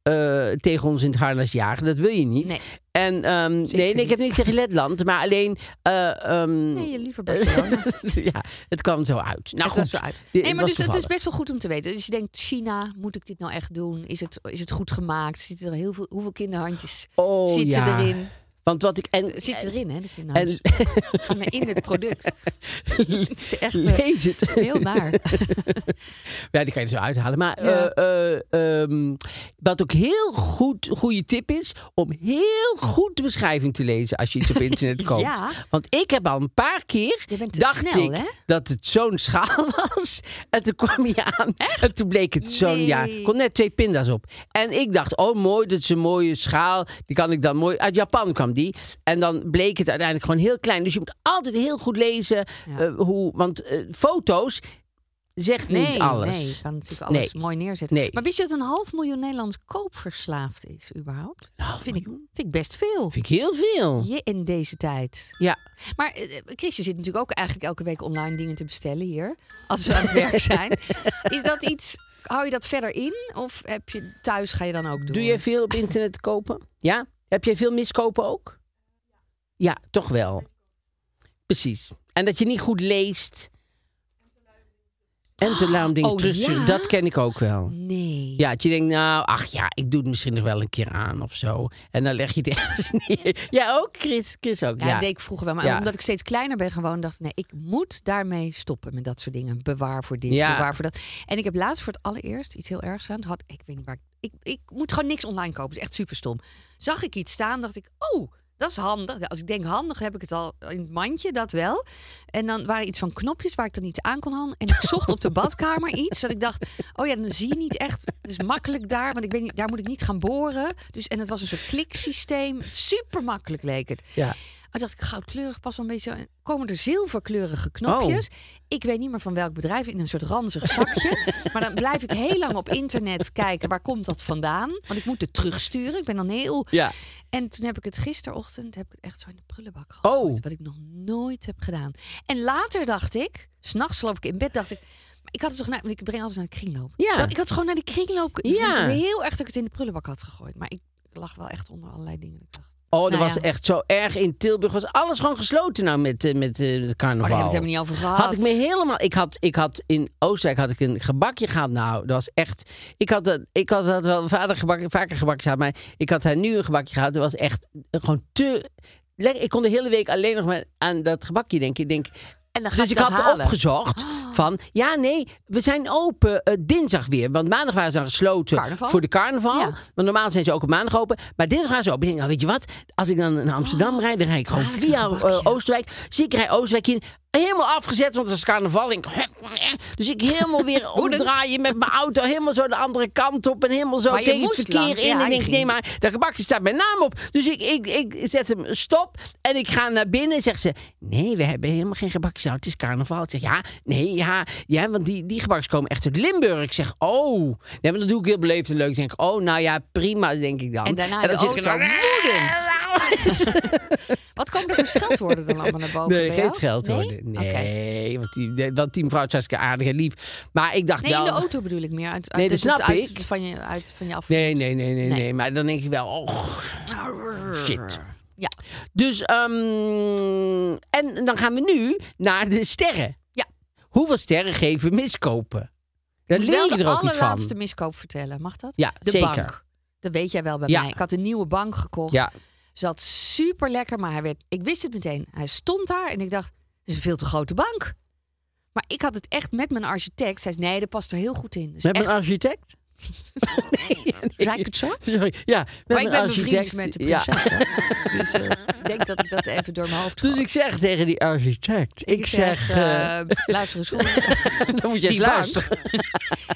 eh, tegen ons in het harnas jagen, dat wil je niet. Nee. En ehm, nee, nee, ik heb niet. niks tegen Letland. Maar alleen... eh, ehm, Nee, liever Barcelona. ja, het kwam zo uit. Nou Het goed. zo uit. Nee, het maar dus het is best wel goed om te weten. Dus je denkt, China, moet ik dit nou echt doen? Is het, is het goed gemaakt? Zitten er heel veel, hoeveel kinderhandjes Oh, zitten ja. erin? Want wat ik... En, Zitten erin, hè, de en. Gaan er in het product. Het is echt eh, lees het. heel naar. Ja, die kan je zo uithalen. Maar Ja. eh, eh, ehm, wat ook heel goed, goede tip is, om heel goed de beschrijving te lezen als je iets op internet koopt. Ja. Want ik heb al een paar keer, Je dacht snel, ik, hè? dat het zo'n schaal was. En toen kwam hij aan. En toen bleek het zo'n, ja, Nee. kon net twee pinda's op. En ik dacht, oh mooi, dat is een mooie schaal. Die kan ik dan mooi, uit Japan kwam die. En dan bleek het uiteindelijk gewoon heel klein. Dus je moet altijd heel goed lezen Ja. eh, hoe, want eh, foto's zegt Nee, niet alles. nee, je kan natuurlijk alles Nee. mooi neerzetten. Nee. Maar wist je dat een half miljoen Nederlands koopverslaafd is, überhaupt? half vind, ik, vind ik best veel. Vind ik heel veel. Je in deze tijd. Ja. Maar eh, Chris, je zit natuurlijk ook eigenlijk elke week online dingen te bestellen hier. Als we aan het werk zijn. Is dat iets, hou je dat verder in? Of heb je thuis, ga je dan ook doen? Doe jij veel op internet kopen? Ja? Heb jij veel miskopen ook? Ja, toch wel. Precies. En dat je niet goed leest. En te om dingen Oh, ja? Dat ken ik ook wel. Nee. Ja, dat je denkt, nou, ach ja, ik doe het misschien nog wel een keer aan of zo. En dan leg je het ergens neer. Ja, ook Chris. Chris ook, Ja, ja. dat deed ik vroeger wel. Maar omdat ik steeds kleiner ben gewoon, dacht ik, nee, ik moet daarmee stoppen met dat soort dingen. Bewaar voor dit, bewaar voor dat. En ik heb laatst voor het allereerst iets heel ergs aan. Had, ik weet niet waar ik, ik... Ik moet gewoon niks online kopen. Dat is echt super stom. Zag ik iets staan, dacht ik, oh, dat is handig. Als ik denk handig, heb ik het al in het mandje, dat wel. En dan waren iets van knopjes waar ik dan iets aan kon hangen. En ik zocht op de badkamer iets. Dat ik dacht, oh ja, dan zie je niet echt. Het is makkelijk daar, want ik weet niet, daar moet ik niet gaan boren. Dus, en het was een soort kliksysteem. Super makkelijk leek het. Ja. En dacht ik, goudkleurig, pas wel een beetje. Komen er zilverkleurige knopjes? Ik weet niet meer van welk bedrijf, in een soort ranzig zakje. maar dan blijf ik heel lang op internet kijken, waar komt dat vandaan? Want ik moet het terugsturen. Ik ben dan heel... Ja. En toen heb ik het gisterochtend heb ik het echt zo in de prullenbak gegooid. Oh. Wat ik nog nooit heb gedaan. En later dacht ik, s'nachts geloof ik in bed, dacht ik... maar Ik had het toch naar, ik breng altijd naar de kringloop. Ja. Ik had gewoon naar de kringloop. Ik Ja. het heel erg dat ik het in de prullenbak had gegooid. Maar ik lag wel echt onder allerlei dingen. Ik dacht, Oh, dat Nou was ja. echt zo erg. In Tilburg was alles gewoon gesloten nou met, eh, met eh, het Oh, carnaval. daar hebben ze helemaal niet over gehad. Had ik me helemaal. Ik had, ik had in Oostenrijk had ik een gebakje gehad. Nou, dat was echt. Ik had dat, ik had dat wel vader gebakje, vaker gebakje gehad, maar ik had daar nu een gebakje gehad. Dat was echt gewoon te. lekker. Ik kon de hele week alleen nog maar aan dat gebakje denken. Ik denk. En dan ga Dus ik dat had halen. opgezocht van, ja nee, we zijn open eh, dinsdag weer. Want maandag waren ze dan gesloten Carnaval? voor de carnaval. Ja. Want normaal zijn ze ook op maandag open. Maar dinsdag waren ze open. Ik denk, nou weet je wat, als ik dan naar Amsterdam rijd, dan rijd ik gewoon Oh, via gebakje. eh, Oostenrijk. Zie ik rij Oostenrijk in. Helemaal afgezet, want het is carnaval. Ik, dus ik helemaal weer omdraaien met mijn auto. Helemaal zo de andere kant op. En helemaal zo tegen het verkeer lang. in. Ja, en ik denk, nee, maar dat gebakje staat mijn naam op. Dus ik, ik, ik zet hem stop. En ik ga naar binnen. En zegt ze, nee, we hebben helemaal geen gebakjes. Nou, het is carnaval. Ik zeg, ja, nee, ja. Ja, want die, die gebakjes komen echt uit Limburg. Ik zeg, oh. Nee, maar dan doe ik heel beleefd en leuk. Ik denk, oh, nou ja, prima, denk ik dan. En daarna dan de zit ik woedend. Wat komen er voor scheldwoorden dan allemaal naar boven Nee, geen scheldwoorden. Nee? Want, die, want die mevrouw is hartstikke aardig en lief. Maar ik dacht Nee, in wel... de auto bedoel ik meer. Uit, uit, Nee, dat snap uit, ik. Van je, uit van je af. Nee, nee, nee, nee, nee. Maar dan denk ik wel, oh, shit. Ja. Dus, ehm, en dan gaan we nu naar de sterren. Ja. Hoeveel sterren geven miskopen? Moet leer je de er ook iets van. allerlaatste miskoop vertellen. Mag dat? Ja, de zeker. bank. Dat weet jij wel bij Ja. mij. Ik had een nieuwe bank gekocht. Ja, Zat super lekker, maar hij werd. Ik wist het meteen. Hij stond daar en ik dacht: is een veel te grote bank. Maar ik had het echt met mijn architect. Zij zei: nee, dat past er heel goed in. Dus met echt, een architect? nee, ik het zo? Sorry, ja. Met Maar ik ben architect. bevriend met de ja. prinses. hè. Dus eh, ik denk dat ik dat even door mijn hoofd Dus ik zeg tegen die architect, ik, zeg, eh, eh, luister eens goed. dan moet je eens luisteren.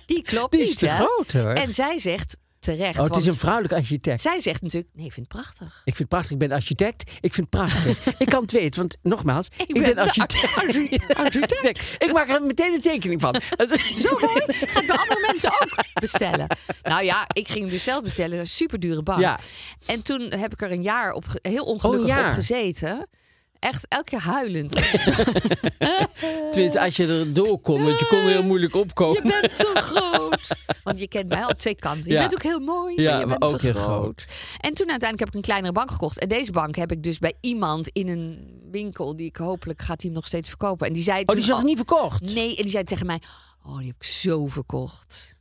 Die klopt Die is niet, te hè? groot, hoor. En zij zegt, terecht. Oh, het is een vrouwelijke architect. Zij zegt natuurlijk, nee, ik vind het prachtig. Ik vind het prachtig. Ik ben architect. Ik vind het prachtig. ik kan het weten, want nogmaals, ik, ben ben, de architect. archi- architect. ik maak er meteen een tekening van. Zo mooi. Ga ik bij andere mensen ook bestellen. Nou ja, ik ging hem dus zelf bestellen. Een super dure bank. Ja. En toen heb ik er een jaar op, heel ongelukkig Oh, jaar. op gezeten. Echt elke keer huilend. Tenminste, als je er door kon, want je kon heel moeilijk Je opkomen. bent te groot. Want je kent mij al twee kanten. Je Ja. bent ook heel mooi, Ja, maar je maar bent ook te heel groot. En toen uiteindelijk heb ik een kleinere bank gekocht. En deze bank heb ik dus bij iemand in een winkel... die ik hopelijk gaat hij hem nog steeds verkopen. En die zei Oh, die is nog niet verkocht? Nee, en die zei tegen mij... Oh, die heb ik zo verkocht.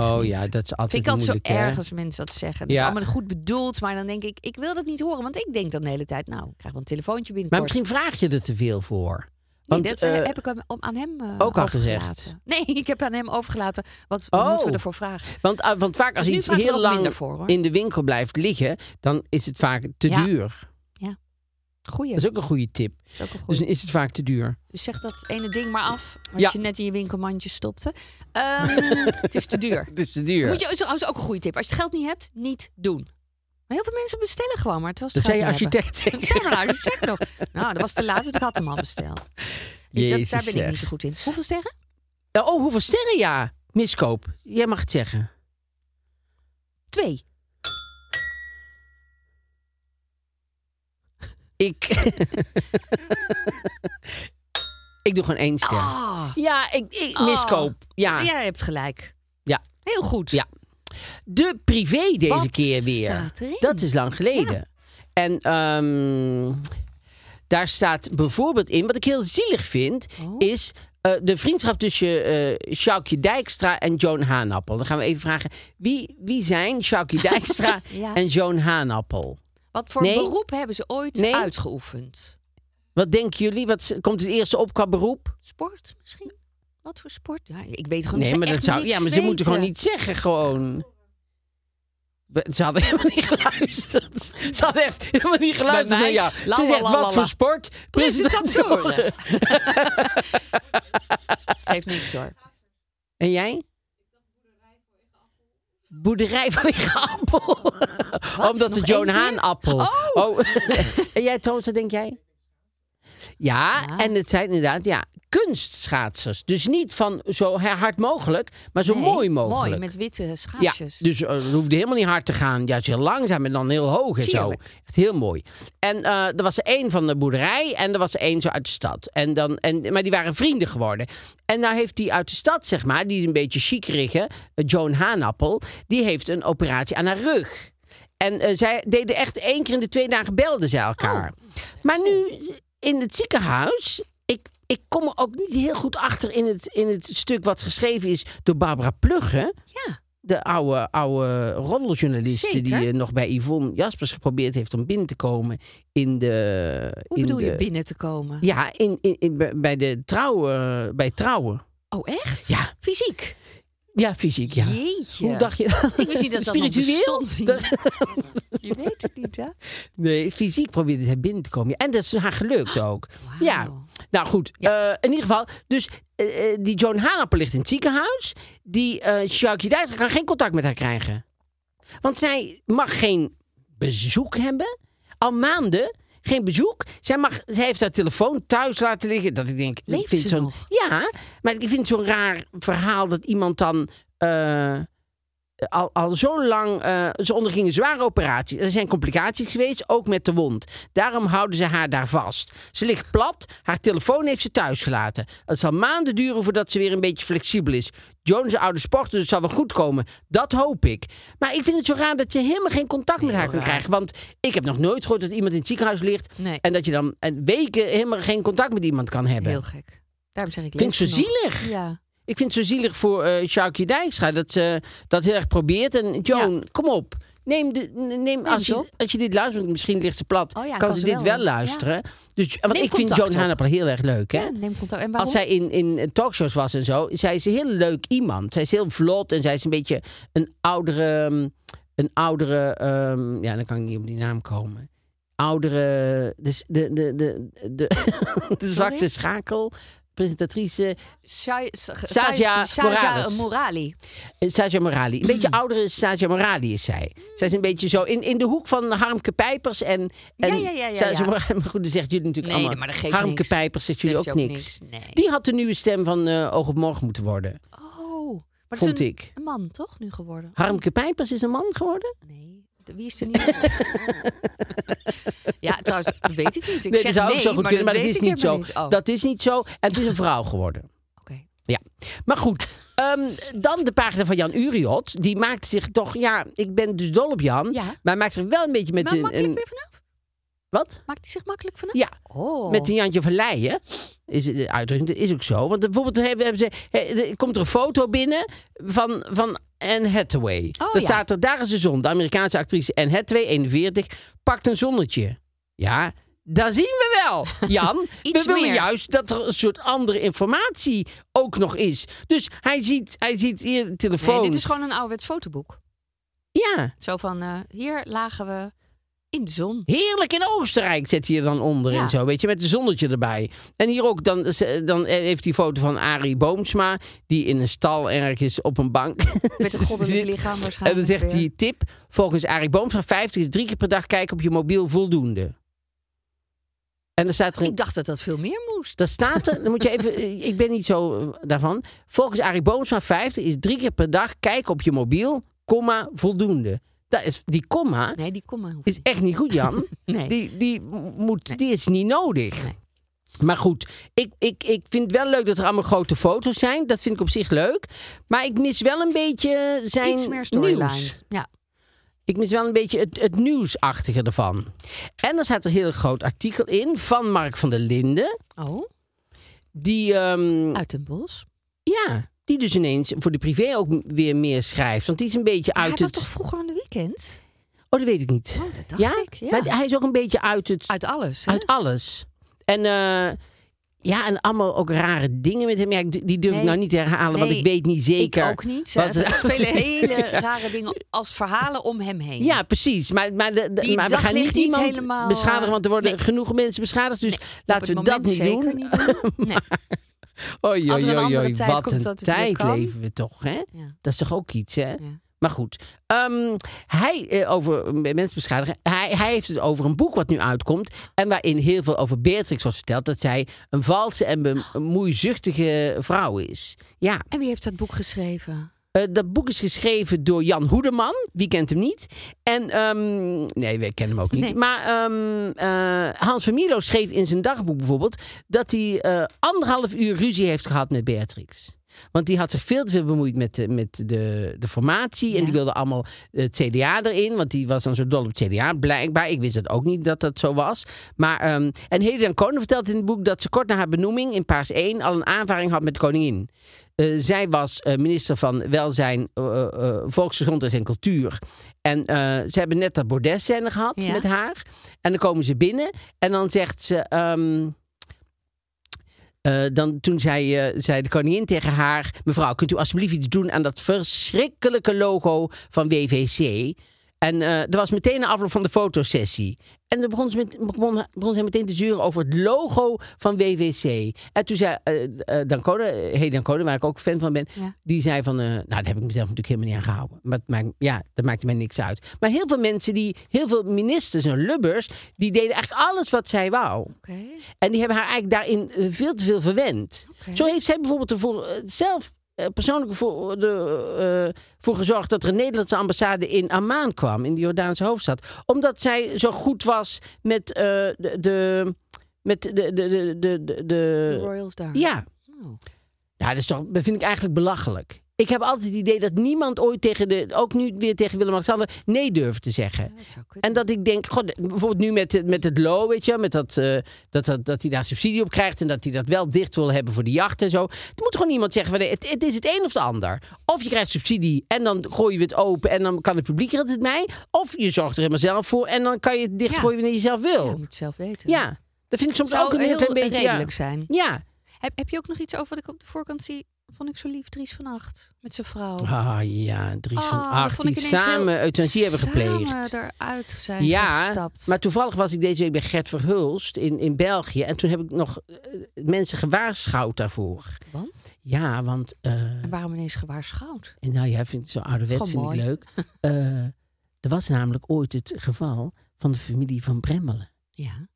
Oh ja, dat is altijd Vind ik altijd moeilijk, zo erg als mensen dat zeggen. Dat Ja. is allemaal goed bedoeld, maar dan denk ik, ik wil dat niet horen. Want ik denk dan de hele tijd, nou, ik krijg wel een telefoontje Maar binnenkort. misschien vraag je er te veel voor. Nee, Want, dat eh, heb ik aan hem eh, ook al gezegd. Nee, ik heb aan hem overgelaten. Wat, Oh. moeten we ervoor vragen? want, want vaak als Dus iets heel lang voor, in de winkel blijft liggen, dan is het vaak te Ja. duur. Goeie. Dat is ook een goede tip. Dat Dus dan is het vaak te duur. Dus zeg dat ene ding maar af, wat Ja. je net in je winkelmandje stopte. Ehm, het is te duur. Het is te duur. Moet je, is trouwens ook een goede tip. Als je het geld niet hebt, niet doen. Maar heel veel mensen bestellen gewoon, maar het was dat het zei je architect. Dat zei architect nog. Nou, dat was te laat, ik had hem al besteld. Ik- dat- daar ben ik niet zo goed in. Hoeveel sterren? Oh, hoeveel sterren ja? Miskoop. Jij mag het zeggen. Twee. Ik. ik doe gewoon één ster. Ah, Ja, ik, ik Oh. miskoop. Ja. jij hebt gelijk. ja. Heel goed. Ja. De privé deze Wat keer weer. Dat is lang geleden. En ehm, daar staat bijvoorbeeld in, wat ik heel zielig vind, Oh. is eh, de vriendschap tussen Sjoukje Dijkstra en Joan Haanappel. Dan gaan we even vragen, wie, wie zijn Sjoukje Dijkstra Ja. en Joan Haanappel? Wat voor Nee. beroep hebben ze ooit Nee. uitgeoefend? Wat denken jullie? Wat komt het eerste op qua beroep? Sport misschien? Wat voor sport? Ja, ik weet gewoon Nee, ze maar dat zou, ja, maar ze moeten gewoon niet zeggen, gewoon. Ze hadden helemaal niet geluisterd. Ze hadden echt helemaal niet geluisterd naar jou. Ze zegt, wat voor sport? Presentatoren. Geeft niks hoor. En jij? Boerderij van Appel. Omdat de keer? Haan appel. Oh. en jij trouwens, wat denk jij? Ja, Ja. en het zijn inderdaad ja, kunstschaatsers. Dus niet van zo hard mogelijk, maar zo Nee, mooi mogelijk. Mooi, met witte Ja, schaatsjes. dus uh, het hoefde helemaal niet hard te gaan. Juist heel langzaam en dan heel hoog en zo. Echt heel mooi. En eh, er was één van de boerderij en er was één zo uit de stad. En dan, en, maar die waren vrienden geworden. En nou heeft die uit de stad, zeg maar, die is een beetje chiekerige, uh, Joan Haanappel, die heeft een operatie aan haar rug. En eh, zij deden echt één keer in de twee dagen belden ze elkaar. Maar nu in het ziekenhuis, ik, ik kom er ook niet heel goed achter in het, in het stuk wat geschreven is door Barbara Plugge Ja. de oude, oude roddeljournaliste Zeker. die eh, nog bij Yvonne Jaspers geprobeerd heeft om binnen te komen in de. Hoe in bedoel de, je binnen te komen? Ja, in, in, in, bij- bij de trouwen. Bij trouwen. Oh, echt? Ja. Fysiek? Ja, fysiek, ja. Jeetje. Hoe dacht je dat? Ik wist niet dat Spiritueel? bestond. Dat- Je weet het niet, hè? Nee, fysiek probeerde hij binnen te komen. En dat is haar gelukt ook. Ja. Nou goed, eh, in ieder geval. Dus eh, eh, die Joan Haanappel ligt in het ziekenhuis. Die uh, Dijkstra kan geen contact met haar krijgen. Want zij mag geen bezoek hebben. Al maanden geen bezoek. Zij, mag, zij heeft haar telefoon thuis laten liggen. Dat ik denk, Leeft ik vind ze zo'n, nog? Ja, maar ik vind het zo'n raar verhaal dat iemand dan. eh, al, al zo lang, eh, ze onderging een zware operatie. Er zijn complicaties geweest, ook met de wond. Daarom houden ze haar daar vast. Ze ligt plat, haar telefoon heeft ze thuis gelaten. Het zal maanden duren voordat ze weer een beetje flexibel is. Een oude sporter, dus het zal wel goed komen. Dat hoop ik. Maar ik vind het zo raar dat je helemaal geen contact met haar kan krijgen. Want ik heb nog nooit gehoord dat iemand in het ziekenhuis ligt... Nee. en dat je dan weken helemaal geen contact met iemand kan hebben. Heel gek. Daarom zeg ik Vind ik zo ze nog. zielig. Ja. Ik vind het zo zielig voor eh Sjoukje Dijkstra dat ze dat heel erg probeert. En Joan, kom op. Neem, de, neem als, je, als je dit luistert, want misschien ligt ze plat, Oh ja, kan, kan ze dit wel, wel ja. luisteren. Dus, want Neem ik vind Joan op. Haanappel heel erg leuk. Hè? Ja, neem. En? Als zij in, in talkshows was en zo, zij is een heel leuk iemand. Zij is heel vlot en zij is een beetje een oudere. um, Een oudere. ehm, ja, dan kan ik niet op die naam komen. Oudere. Dus de, de, de, de, de, de zwakste schakel. Presentatrice Shai- S- Sasia Sasia Morales. Morali. eh, Saja Morali. Een Mm. beetje oudere Saja Morali is zij. Zij is een beetje zo in, in de hoek van Harmke Pijpers en, en Ja, ja, ja, Saja. Morali. Maar goed, zegt jullie natuurlijk Nee, allemaal. maar dat geeft Harmke niks. Pijpers zegt jullie ook niks. niks, nee. Die had de nieuwe stem van eh, Oog op Morgen moeten worden. Oh, maar dat Vond is een, ik. een man toch nu geworden? Harmke Pijpers is een man geworden? Nee. Wie is de nieuwste? ja, trouwens, dat weet ik niet. Ik nee, zeg dat zou ook nee, zo goed maar kunnen, maar dat is ik niet zo. niet. Oh, Dat is niet zo. En het is een vrouw geworden. oké. Ja, maar goed. ehm, dan de pagina van Jan Uriot. Die maakt zich toch... Ja, ik ben dus dol op Jan. Ja. Maar hij maakt zich wel een beetje met Maar een... makkelijk een- weer vanaf? Wat? Maakt hij zich makkelijk vanaf? Ja. Oh. Met een Jantje van Leijen. Is de uitdrukking. Dat is ook zo. Want bijvoorbeeld hebben, hebben ze, komt er een foto binnen van, van Anne Hathaway. Oh, Dan ja. staat er, daar is de zon. De Amerikaanse actrice Anne Hathaway, 41, pakt een zonnetje. Ja, daar zien we wel, Jan. we willen meer. juist dat er een soort andere informatie ook nog is. Dus hij ziet, hij ziet hier de telefoon. Nee, dit is gewoon een ouderwets fotoboek. Ja, Zo van, eh, hier lagen we in de zon. Heerlijk in Oostenrijk zet hij er dan onder Ja. en zo, weet je, met een zonnetje erbij. En hier ook, dan, dan heeft hij foto van Arie Boomsma, die in een stal ergens op een bank Met een goddelijk zit. lichaam En waarschijnlijk. dan zegt hij, tip, volgens Arie Boomsma, 50 is drie keer per dag kijken op je mobiel voldoende. En dan staat er een... Ik dacht dat dat veel meer moest. Dan staat er, dan moet je even, ik ben niet zo eh, daarvan. Volgens Arie Boomsma 50 is drie keer per dag kijken op je mobiel, komma, voldoende. Dat is, die komma Nee, die kom maar. is echt niet goed, Jan. Nee. Die, die, moet, die is niet nodig. Nee. Maar goed, ik, ik, ik vind wel leuk dat er allemaal grote foto's zijn. Dat vind ik op zich leuk. Maar ik mis wel een beetje zijn Iets meer storyline. nieuws. Ja. Ik mis wel een beetje het, het nieuwsachtige ervan. En dan staat er een heel groot artikel in van Mark van der Linden. Oh, Die, ehm, uit een bos. ja, die dus ineens voor de privé ook weer meer schrijft. Want die is een beetje Hij uit was het... toch vroeger aan de Oh, dat weet ik niet. Oh, dat dacht ja? ik, ja. Maar hij is ook een beetje uit het... Uit alles. hè? Uit alles. En eh, ja, en allemaal ook rare dingen met hem. Ja, die durf ik nou niet te herhalen, want ik weet niet zeker. Ik ook niet. Er spelen hele rare dingen als verhalen om hem heen. Ja, precies. Maar, maar, de, de- Die maar we gaan niet iemand helemaal, beschadigen, want er worden nee. genoeg mensen beschadigd. Dus laten we dat niet doen. niet doen. Nee. Oei, oei, oei, wat een tijd leven we toch, hè? Ja. Dat is toch ook iets, hè? Ja. Maar goed, ehm, hij, eh, over mensen beschadigen, hij, hij heeft het over een boek wat nu uitkomt. En waarin heel veel over Beatrix wordt verteld. Dat zij een valse en bemoeizuchtige vrouw is. Ja, En wie heeft dat boek geschreven? eh, dat boek is geschreven door Jan Hoedeman. Wie kent hem niet? En, ehm, nee, wij kennen hem ook niet. Nee. Maar ehm, eh, Hans van Mierlo schreef in zijn dagboek bijvoorbeeld... dat hij eh, anderhalf uur ruzie heeft gehad met Beatrix. Want die had zich veel te veel bemoeid met de, met de, de formatie. En die wilde allemaal het CDA erin. Want die was dan zo dol op het CDA, blijkbaar. Ik wist het ook niet dat dat zo was. Maar, ehm en Helen Koning vertelt in het boek... dat ze kort na haar benoeming in Paars 1... al een aanvaring had met de koningin. Eh, zij was eh, minister van Welzijn, eh, eh, Volksgezondheid en Cultuur. En eh, ze hebben net dat bordesscène gehad Ja. met haar. En dan komen ze binnen en dan zegt ze... ehm, eh, dan, toen zei, eh, zei de koningin tegen haar... Mevrouw, kunt u alsjeblieft iets doen aan dat verschrikkelijke logo van WVC? En eh er was meteen een afloop van de fotosessie. En dan begon ze, met, begon, begon ze meteen te zuren over het logo van WVC. En toen zei eh eh, Dancode, eh, hey waar ik ook fan van ben... Ja. die zei van, nou, daar heb ik mezelf natuurlijk helemaal niet aan gehouden. Maar maakt, ja, dat maakte mij niks uit. Maar heel veel mensen, die, heel veel ministers en lubbers... die deden eigenlijk alles wat zij wou. En die hebben haar eigenlijk daarin veel te veel verwend. Zo heeft zij bijvoorbeeld ervoor zelf persoonlijk voor, de, eh, voor gezorgd dat er een Nederlandse ambassade in Amman kwam, in de Jordaanse hoofdstad. Omdat zij zo goed was met eh, de, de. Met de. de, de, de, de, De de Royals daar. ja. Oh. ja, dat, is toch, dat vind ik eigenlijk belachelijk. Ik heb altijd het idee dat niemand ooit tegen de. ook nu weer tegen Willem-Alexander. nee durft te zeggen. En dat ik denk, god, bijvoorbeeld nu met, met het LO, weet je, met dat, eh, dat, dat, dat hij daar subsidie op krijgt en dat hij dat wel dicht wil hebben voor de jacht en zo. Er moet gewoon iemand zeggen, nee, het, het is het een of het ander. Of je krijgt subsidie en dan gooi je het open en dan kan het publiek er het mij. Of je zorgt er helemaal zelf voor en dan kan je het dichtgooien wanneer je zelf Ja, wil. je moet het zelf weten. Ja, dat vind ik soms Zou ook een heel heel klein beetje. redelijk ja. zijn. Ja, Heb, heb je ook nog iets over wat ik op de voorkant zie? Vond ik zo lief. Dries van Acht met zijn vrouw. Ah ja, Dries van dat Acht die samen euthanasie hebben gepleegd. Samen eruit zijn Ja, gestapt. maar toevallig was ik deze week bij Gert Verhulst in, in België. En toen heb ik nog eh, mensen gewaarschuwd daarvoor. Want? Ja, want... eh, En waarom ineens gewaarschuwd? en nou ja, vind ik zo ouderwets vind Gewoon ik leuk. Eh, er was namelijk ooit het geval van de familie van Bremmelen. Ja.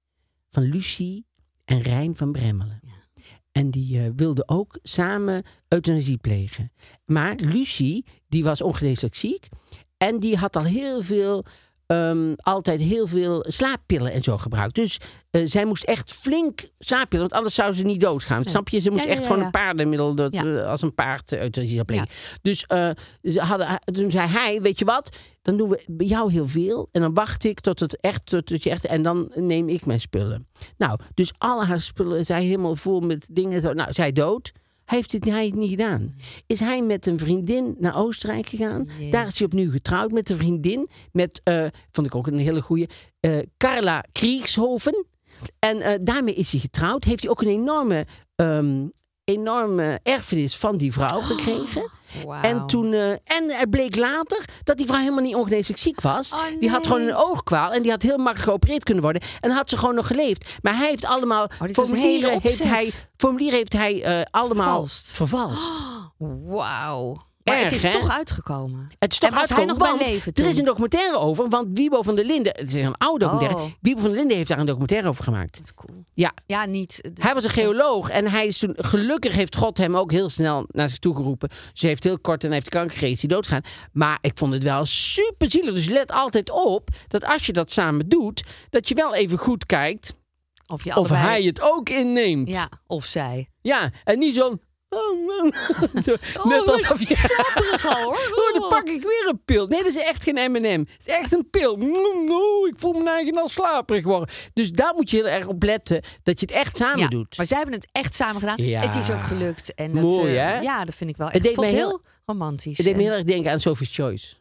Van Lucie en Rijn van Bremmelen. En die eh, wilden ook samen euthanasie plegen. Maar Lucie, die was ongeneeslijk ziek. En die had al heel veel, ehm, altijd heel veel slaappillen en zo gebruikt. Dus eh, zij moest echt flink slaappillen, want anders zou ze niet doodgaan. Snap je? Ze moest Ja, echt ja, gewoon een paardenmiddel, dat, eh, als een paard eh, zou plegen. Dus ze hadden, toen zei hij, weet je wat, dan doen we bij jou heel veel. En dan wacht ik tot het echt, tot het je echt, en dan neem ik mijn spullen. Nou, dus alle haar spullen zijn helemaal vol met dingen. Zo. Nou, zij dood. Heeft het, hij het niet gedaan. Is hij met een vriendin naar Oostenrijk gegaan? Daar is hij opnieuw getrouwd met een vriendin. Met, eh, vond ik ook een hele goeie, eh, Carla Kriegshoven. En eh, daarmee is hij getrouwd. Heeft hij ook een enorme, ehm, enorme erfenis van die vrouw gekregen. En toen, eh, en het bleek later dat die vrouw helemaal niet ongeneeslijk ziek was. Oh, Die had gewoon een oogkwaal en die had heel makkelijk geopereerd kunnen worden. En had ze gewoon nog geleefd. Maar hij heeft allemaal Oh, formulieren, heeft hij, formulieren heeft hij eh, allemaal Vervalst. vervalst. Wauw. Maar Erg, het is hè? toch uitgekomen. Het is toch en was hij uitgekomen, nog bij leven er is een documentaire over. Want Wiebo van der Linden, het is een oude documentaire. Oh. Wiebo van der Linden heeft daar een documentaire over gemaakt. Wat cool. Ja, Ja, niet. hij was een geoloog en hij is toen, gelukkig heeft God hem ook heel snel naar zich toe geroepen. Ze heeft heel kort en heeft kanker gekregen, is hij doodgaan. Maar ik vond het wel super zielig. Dus let altijd op dat als je dat samen doet, dat je wel even goed kijkt Of, je of allebei- hij het ook inneemt. Ja, of zij. Ja, en niet zo'n. Zo, net alsof je. Oh, dan pak ik weer een pil. Nee, dat is echt geen M&M. Het is echt een pil. Mm, oh, ik voel me eigen al slaperig worden. Dus daar moet je heel erg op letten dat je het echt samen Ja, doet. maar zij hebben het echt samen gedaan. Ja. Het is ook gelukt. En dat, Mooi, eh, hè? Ja, dat vind ik wel. Het Echt, deed ik vond mij het heel- heel romantisch. Het deed me heel erg denken aan Sophie's Choice.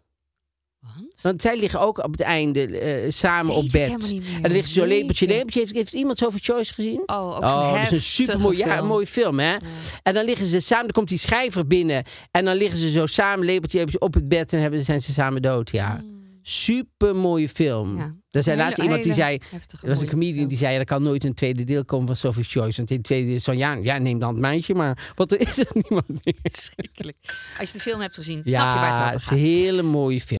Want? Want zij liggen ook op het einde eh, samen op bed. En dan ligt ze zo lepeltje, lepeltje. Heeft, heeft iemand Sophie's Choice gezien? Oh, ook zo'n dat is een super mooi, ja, mooie film, hè? En dan liggen ze samen, dan komt die schrijver binnen. En dan liggen ze zo samen, lepeltje, lepeltje op het bed. En hebben, zijn ze samen dood, ja. Super mooie film. Ja. Er zei laatst iemand die zei, er was een comedian die zei, ja, er kan nooit een tweede deel komen van Sophie's Choice. Want in het tweede deel is van, ja, ja, neem dan het meisje maar. Want er is er niemand meer. Verschrikkelijk. Als je de film hebt gezien, snap je waar Ja, het het over is gaat. een hele mooie film.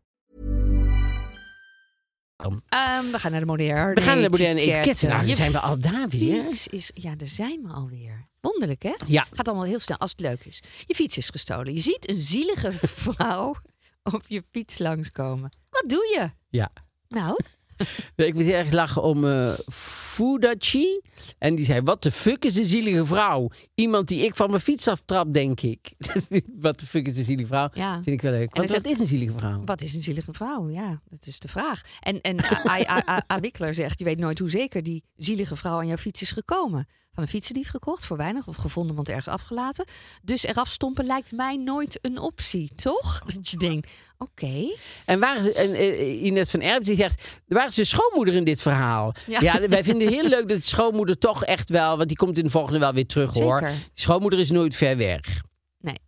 Ehm, we gaan naar de moderne We gaan naar de moderne etiketten. Nou, dan zijn we al daar weer. fiets Is, ja, daar zijn we alweer. Wonderlijk, hè? Ja. Gaat allemaal heel snel als het leuk is. Je fiets is gestolen. Je ziet een zielige vrouw op je fiets langskomen. Wat doe je? Ja. Nou, Ik moet heel erg lachen om eh Fudachi. En die zei, wat de fuck is een zielige vrouw? Iemand die ik van mijn fiets aftrap, denk ik. wat de fuck is een zielige vrouw? Ja. Vind ik wel leuk. Want wat is een zielige vrouw? wat is een zielige vrouw? Ja, dat is de vraag. En, en A- Wikkler zegt, je weet nooit hoe zeker die zielige vrouw aan jouw fiets is gekomen. Van een fietsendief gekocht voor weinig of gevonden, want ergens afgelaten. Dus eraf stompen lijkt mij nooit een optie, toch? Dat je denkt, oké. En waar en, eh, Ines van Erp die zegt, waar is de schoonmoeder in dit verhaal? Ja. Ja. wij vinden het heel leuk dat de schoonmoeder toch echt wel, want die komt in de volgende wel weer terug hoor. De schoonmoeder is nooit ver weg. Nee.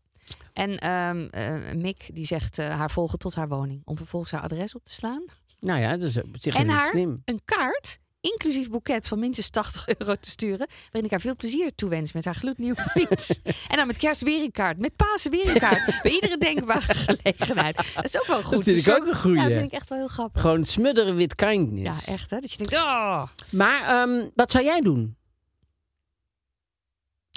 En eh, Mick die zegt eh, haar volgen tot haar woning. Om vervolgens haar adres op te slaan. Nou ja, dat is op zich en haar slim. een kaart, inclusief boeket van minstens 80 euro te sturen. Waarin ik haar veel plezier toewens met haar gloednieuwe fiets. en dan met kerst weer een kaart. Met Pasen weer een kaart. Bij iedere denkbare gelegenheid. Dat is ook wel goed. vind Een ik ook een goeie. Ja, dat vind ik echt wel heel grappig. Gewoon smudderen with kindness. Ja, echt hè. Dat je denkt, oh, Maar ehm, wat zou jij doen?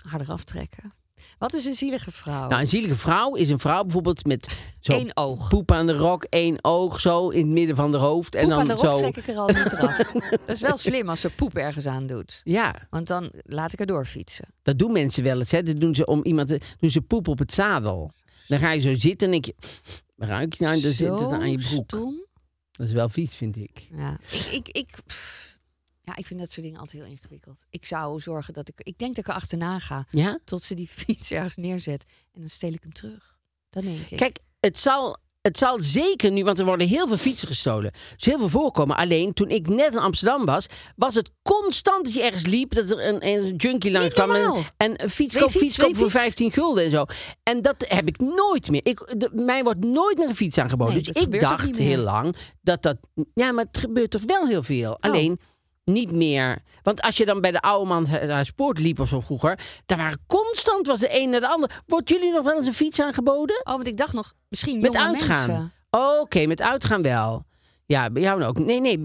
harder aftrekken. Wat is een zielige vrouw? Nou, een zielige vrouw is een vrouw bijvoorbeeld met zo Eén oog. poep aan de rok, één oog zo in het midden van de hoofd. En poep dan aan de rok zo. trek ik er al niet eraf. dat is wel slim als ze poep ergens aan doet. Ja, Want dan laat ik er doorfietsen. dat doen mensen wel eens. Hè. Dat doen ze om iemand te, doen ze poep op het zadel. Dan ga je zo zitten en je, ruik je nou? Dan zit het aan je broek. stom. Dat is wel vies, vind ik. Ja. Ik, ik, ik, pff, ja, ik vind dat soort dingen altijd heel ingewikkeld. Ik zou zorgen dat ik... Ik denk dat ik er achterna ga. Ja? Tot ze die fiets ergens neerzet. En dan steel ik hem terug. Dat denk ik. Kijk, het zal, het zal zeker nu, want er worden heel veel fietsen gestolen. Dus heel veel voorkomen. Alleen toen ik net in Amsterdam was, was het constant dat je ergens liep. Dat er een, een junkie langs kwam. En, en een fiets koop, fiets, koop voor fiets. 15 gulden en zo. En dat heb ik nooit meer. Ik, de, mij wordt nooit meer een fiets aangeboden. Nee, dus ik dacht heel lang dat dat. Ja, maar het gebeurt toch wel heel veel. Oh. Alleen. Niet meer. Want als je dan bij de oude man naar sport liep of zo vroeger, daar waren constant was de een naar de ander. Wordt jullie nog wel eens een fiets aangeboden? Oh, want ik dacht nog, misschien Met uitgaan. mensen. Oké, met uitgaan wel. Ja, bij jou ook. Nee, nee,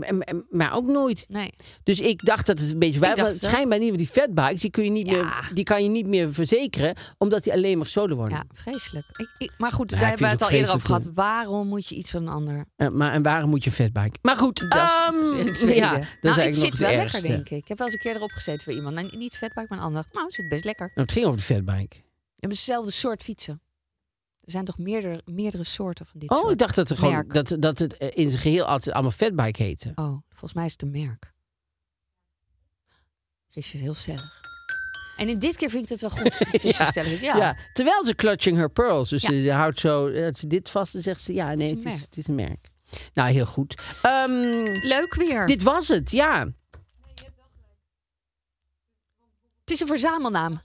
maar ook nooit. Nee. Dus ik dacht dat het een beetje bij was. Schijnbaar niet, want die fatbikes, die, kun je niet Ja. meer, die kan je niet meer verzekeren, omdat die alleen maar gestolen worden. Ja, vreselijk. Ik, ik- maar goed, Ja, daar hebben we het al eerder over gehad. Waarom moet je iets van een ander? Eh, maar en waarom moet je een fatbike? Maar goed, Dat is ehm, het ja, dat nou, is het zit nog wel lekker, denk ik. Ik heb wel eens een keer erop gezeten bij iemand. Nou, niet fatbike, maar een ander. Nou, het zit best lekker. Nou, het ging over de fatbike. Hebben hetzelfde soort fietsen. Er zijn toch meerdere, meerdere soorten van dit Oh, soort ik dacht dat, er gewoon, dat, dat het in zijn geheel altijd allemaal fatbike heette. Oh, volgens mij is het een merk. Chris is heel stellig. En in dit keer vind ik het wel goed. Chris Ja, stellig is. Ja. terwijl ze clutching her pearls. Dus Ja. ze houdt zo eh, ze dit vast en zegt ze ja, nee, een het is, merk. het is een merk. Nou, heel goed. Ehm, Leuk weer. dit was het, ja. Het is een verzamelnaam.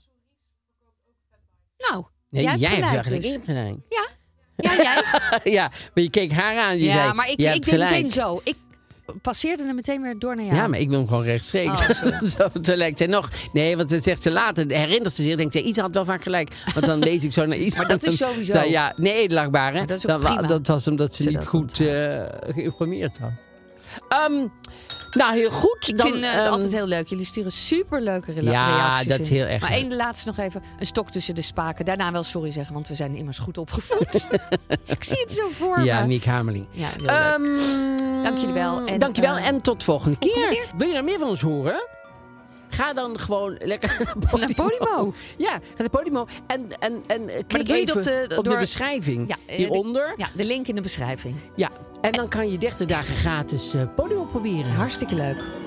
Nou, Nee, jij hebt eigenlijk dus. gelijk. Ja, ja jij. ja, maar je keek haar aan. Je ja, zei, maar ik, ik deed meteen zo. Ik passeerde hem meteen weer door naar jou. Ja, maar ik wil hem gewoon rechtstreeks. Oh, zo, lijkt zij nog. Nee, want dan zegt ze later, herinnert ze zich, denkt ze, iets had wel vaak gelijk. Want dan lees ik zo naar iets. Maar dat is sowieso. Nou ja, nee, edelachtbare. Maar dat is ook Dan prima. dat was omdat ze Ze niet goed eh, geïnformeerd had. Ehm, nou, heel goed. Ik dan, vind eh, het ehm, altijd heel leuk. Jullie sturen superleuke rela- Ja, reacties dat is heel erg Maar één de laatste nog even. Een stok tussen de spaken. Daarna wel sorry zeggen, want we zijn immers goed opgevoed. ik zie het zo voor Ja, me. Miek Hameling. Ja, heel leuk. Ehm, Dank jullie wel. En, dankjewel eh, en tot volgende keer. Wil je nou meer van ons horen? Ga dan gewoon lekker naar Naar Podimo. Ja, ga naar Podimo. En, en, en eh, klik even op de- op de door- beschrijving Ja, eh, hieronder. Ja, de link in de beschrijving. Ja, en dan kan je 30 dagen gratis eh Podimo proberen. Hartstikke leuk.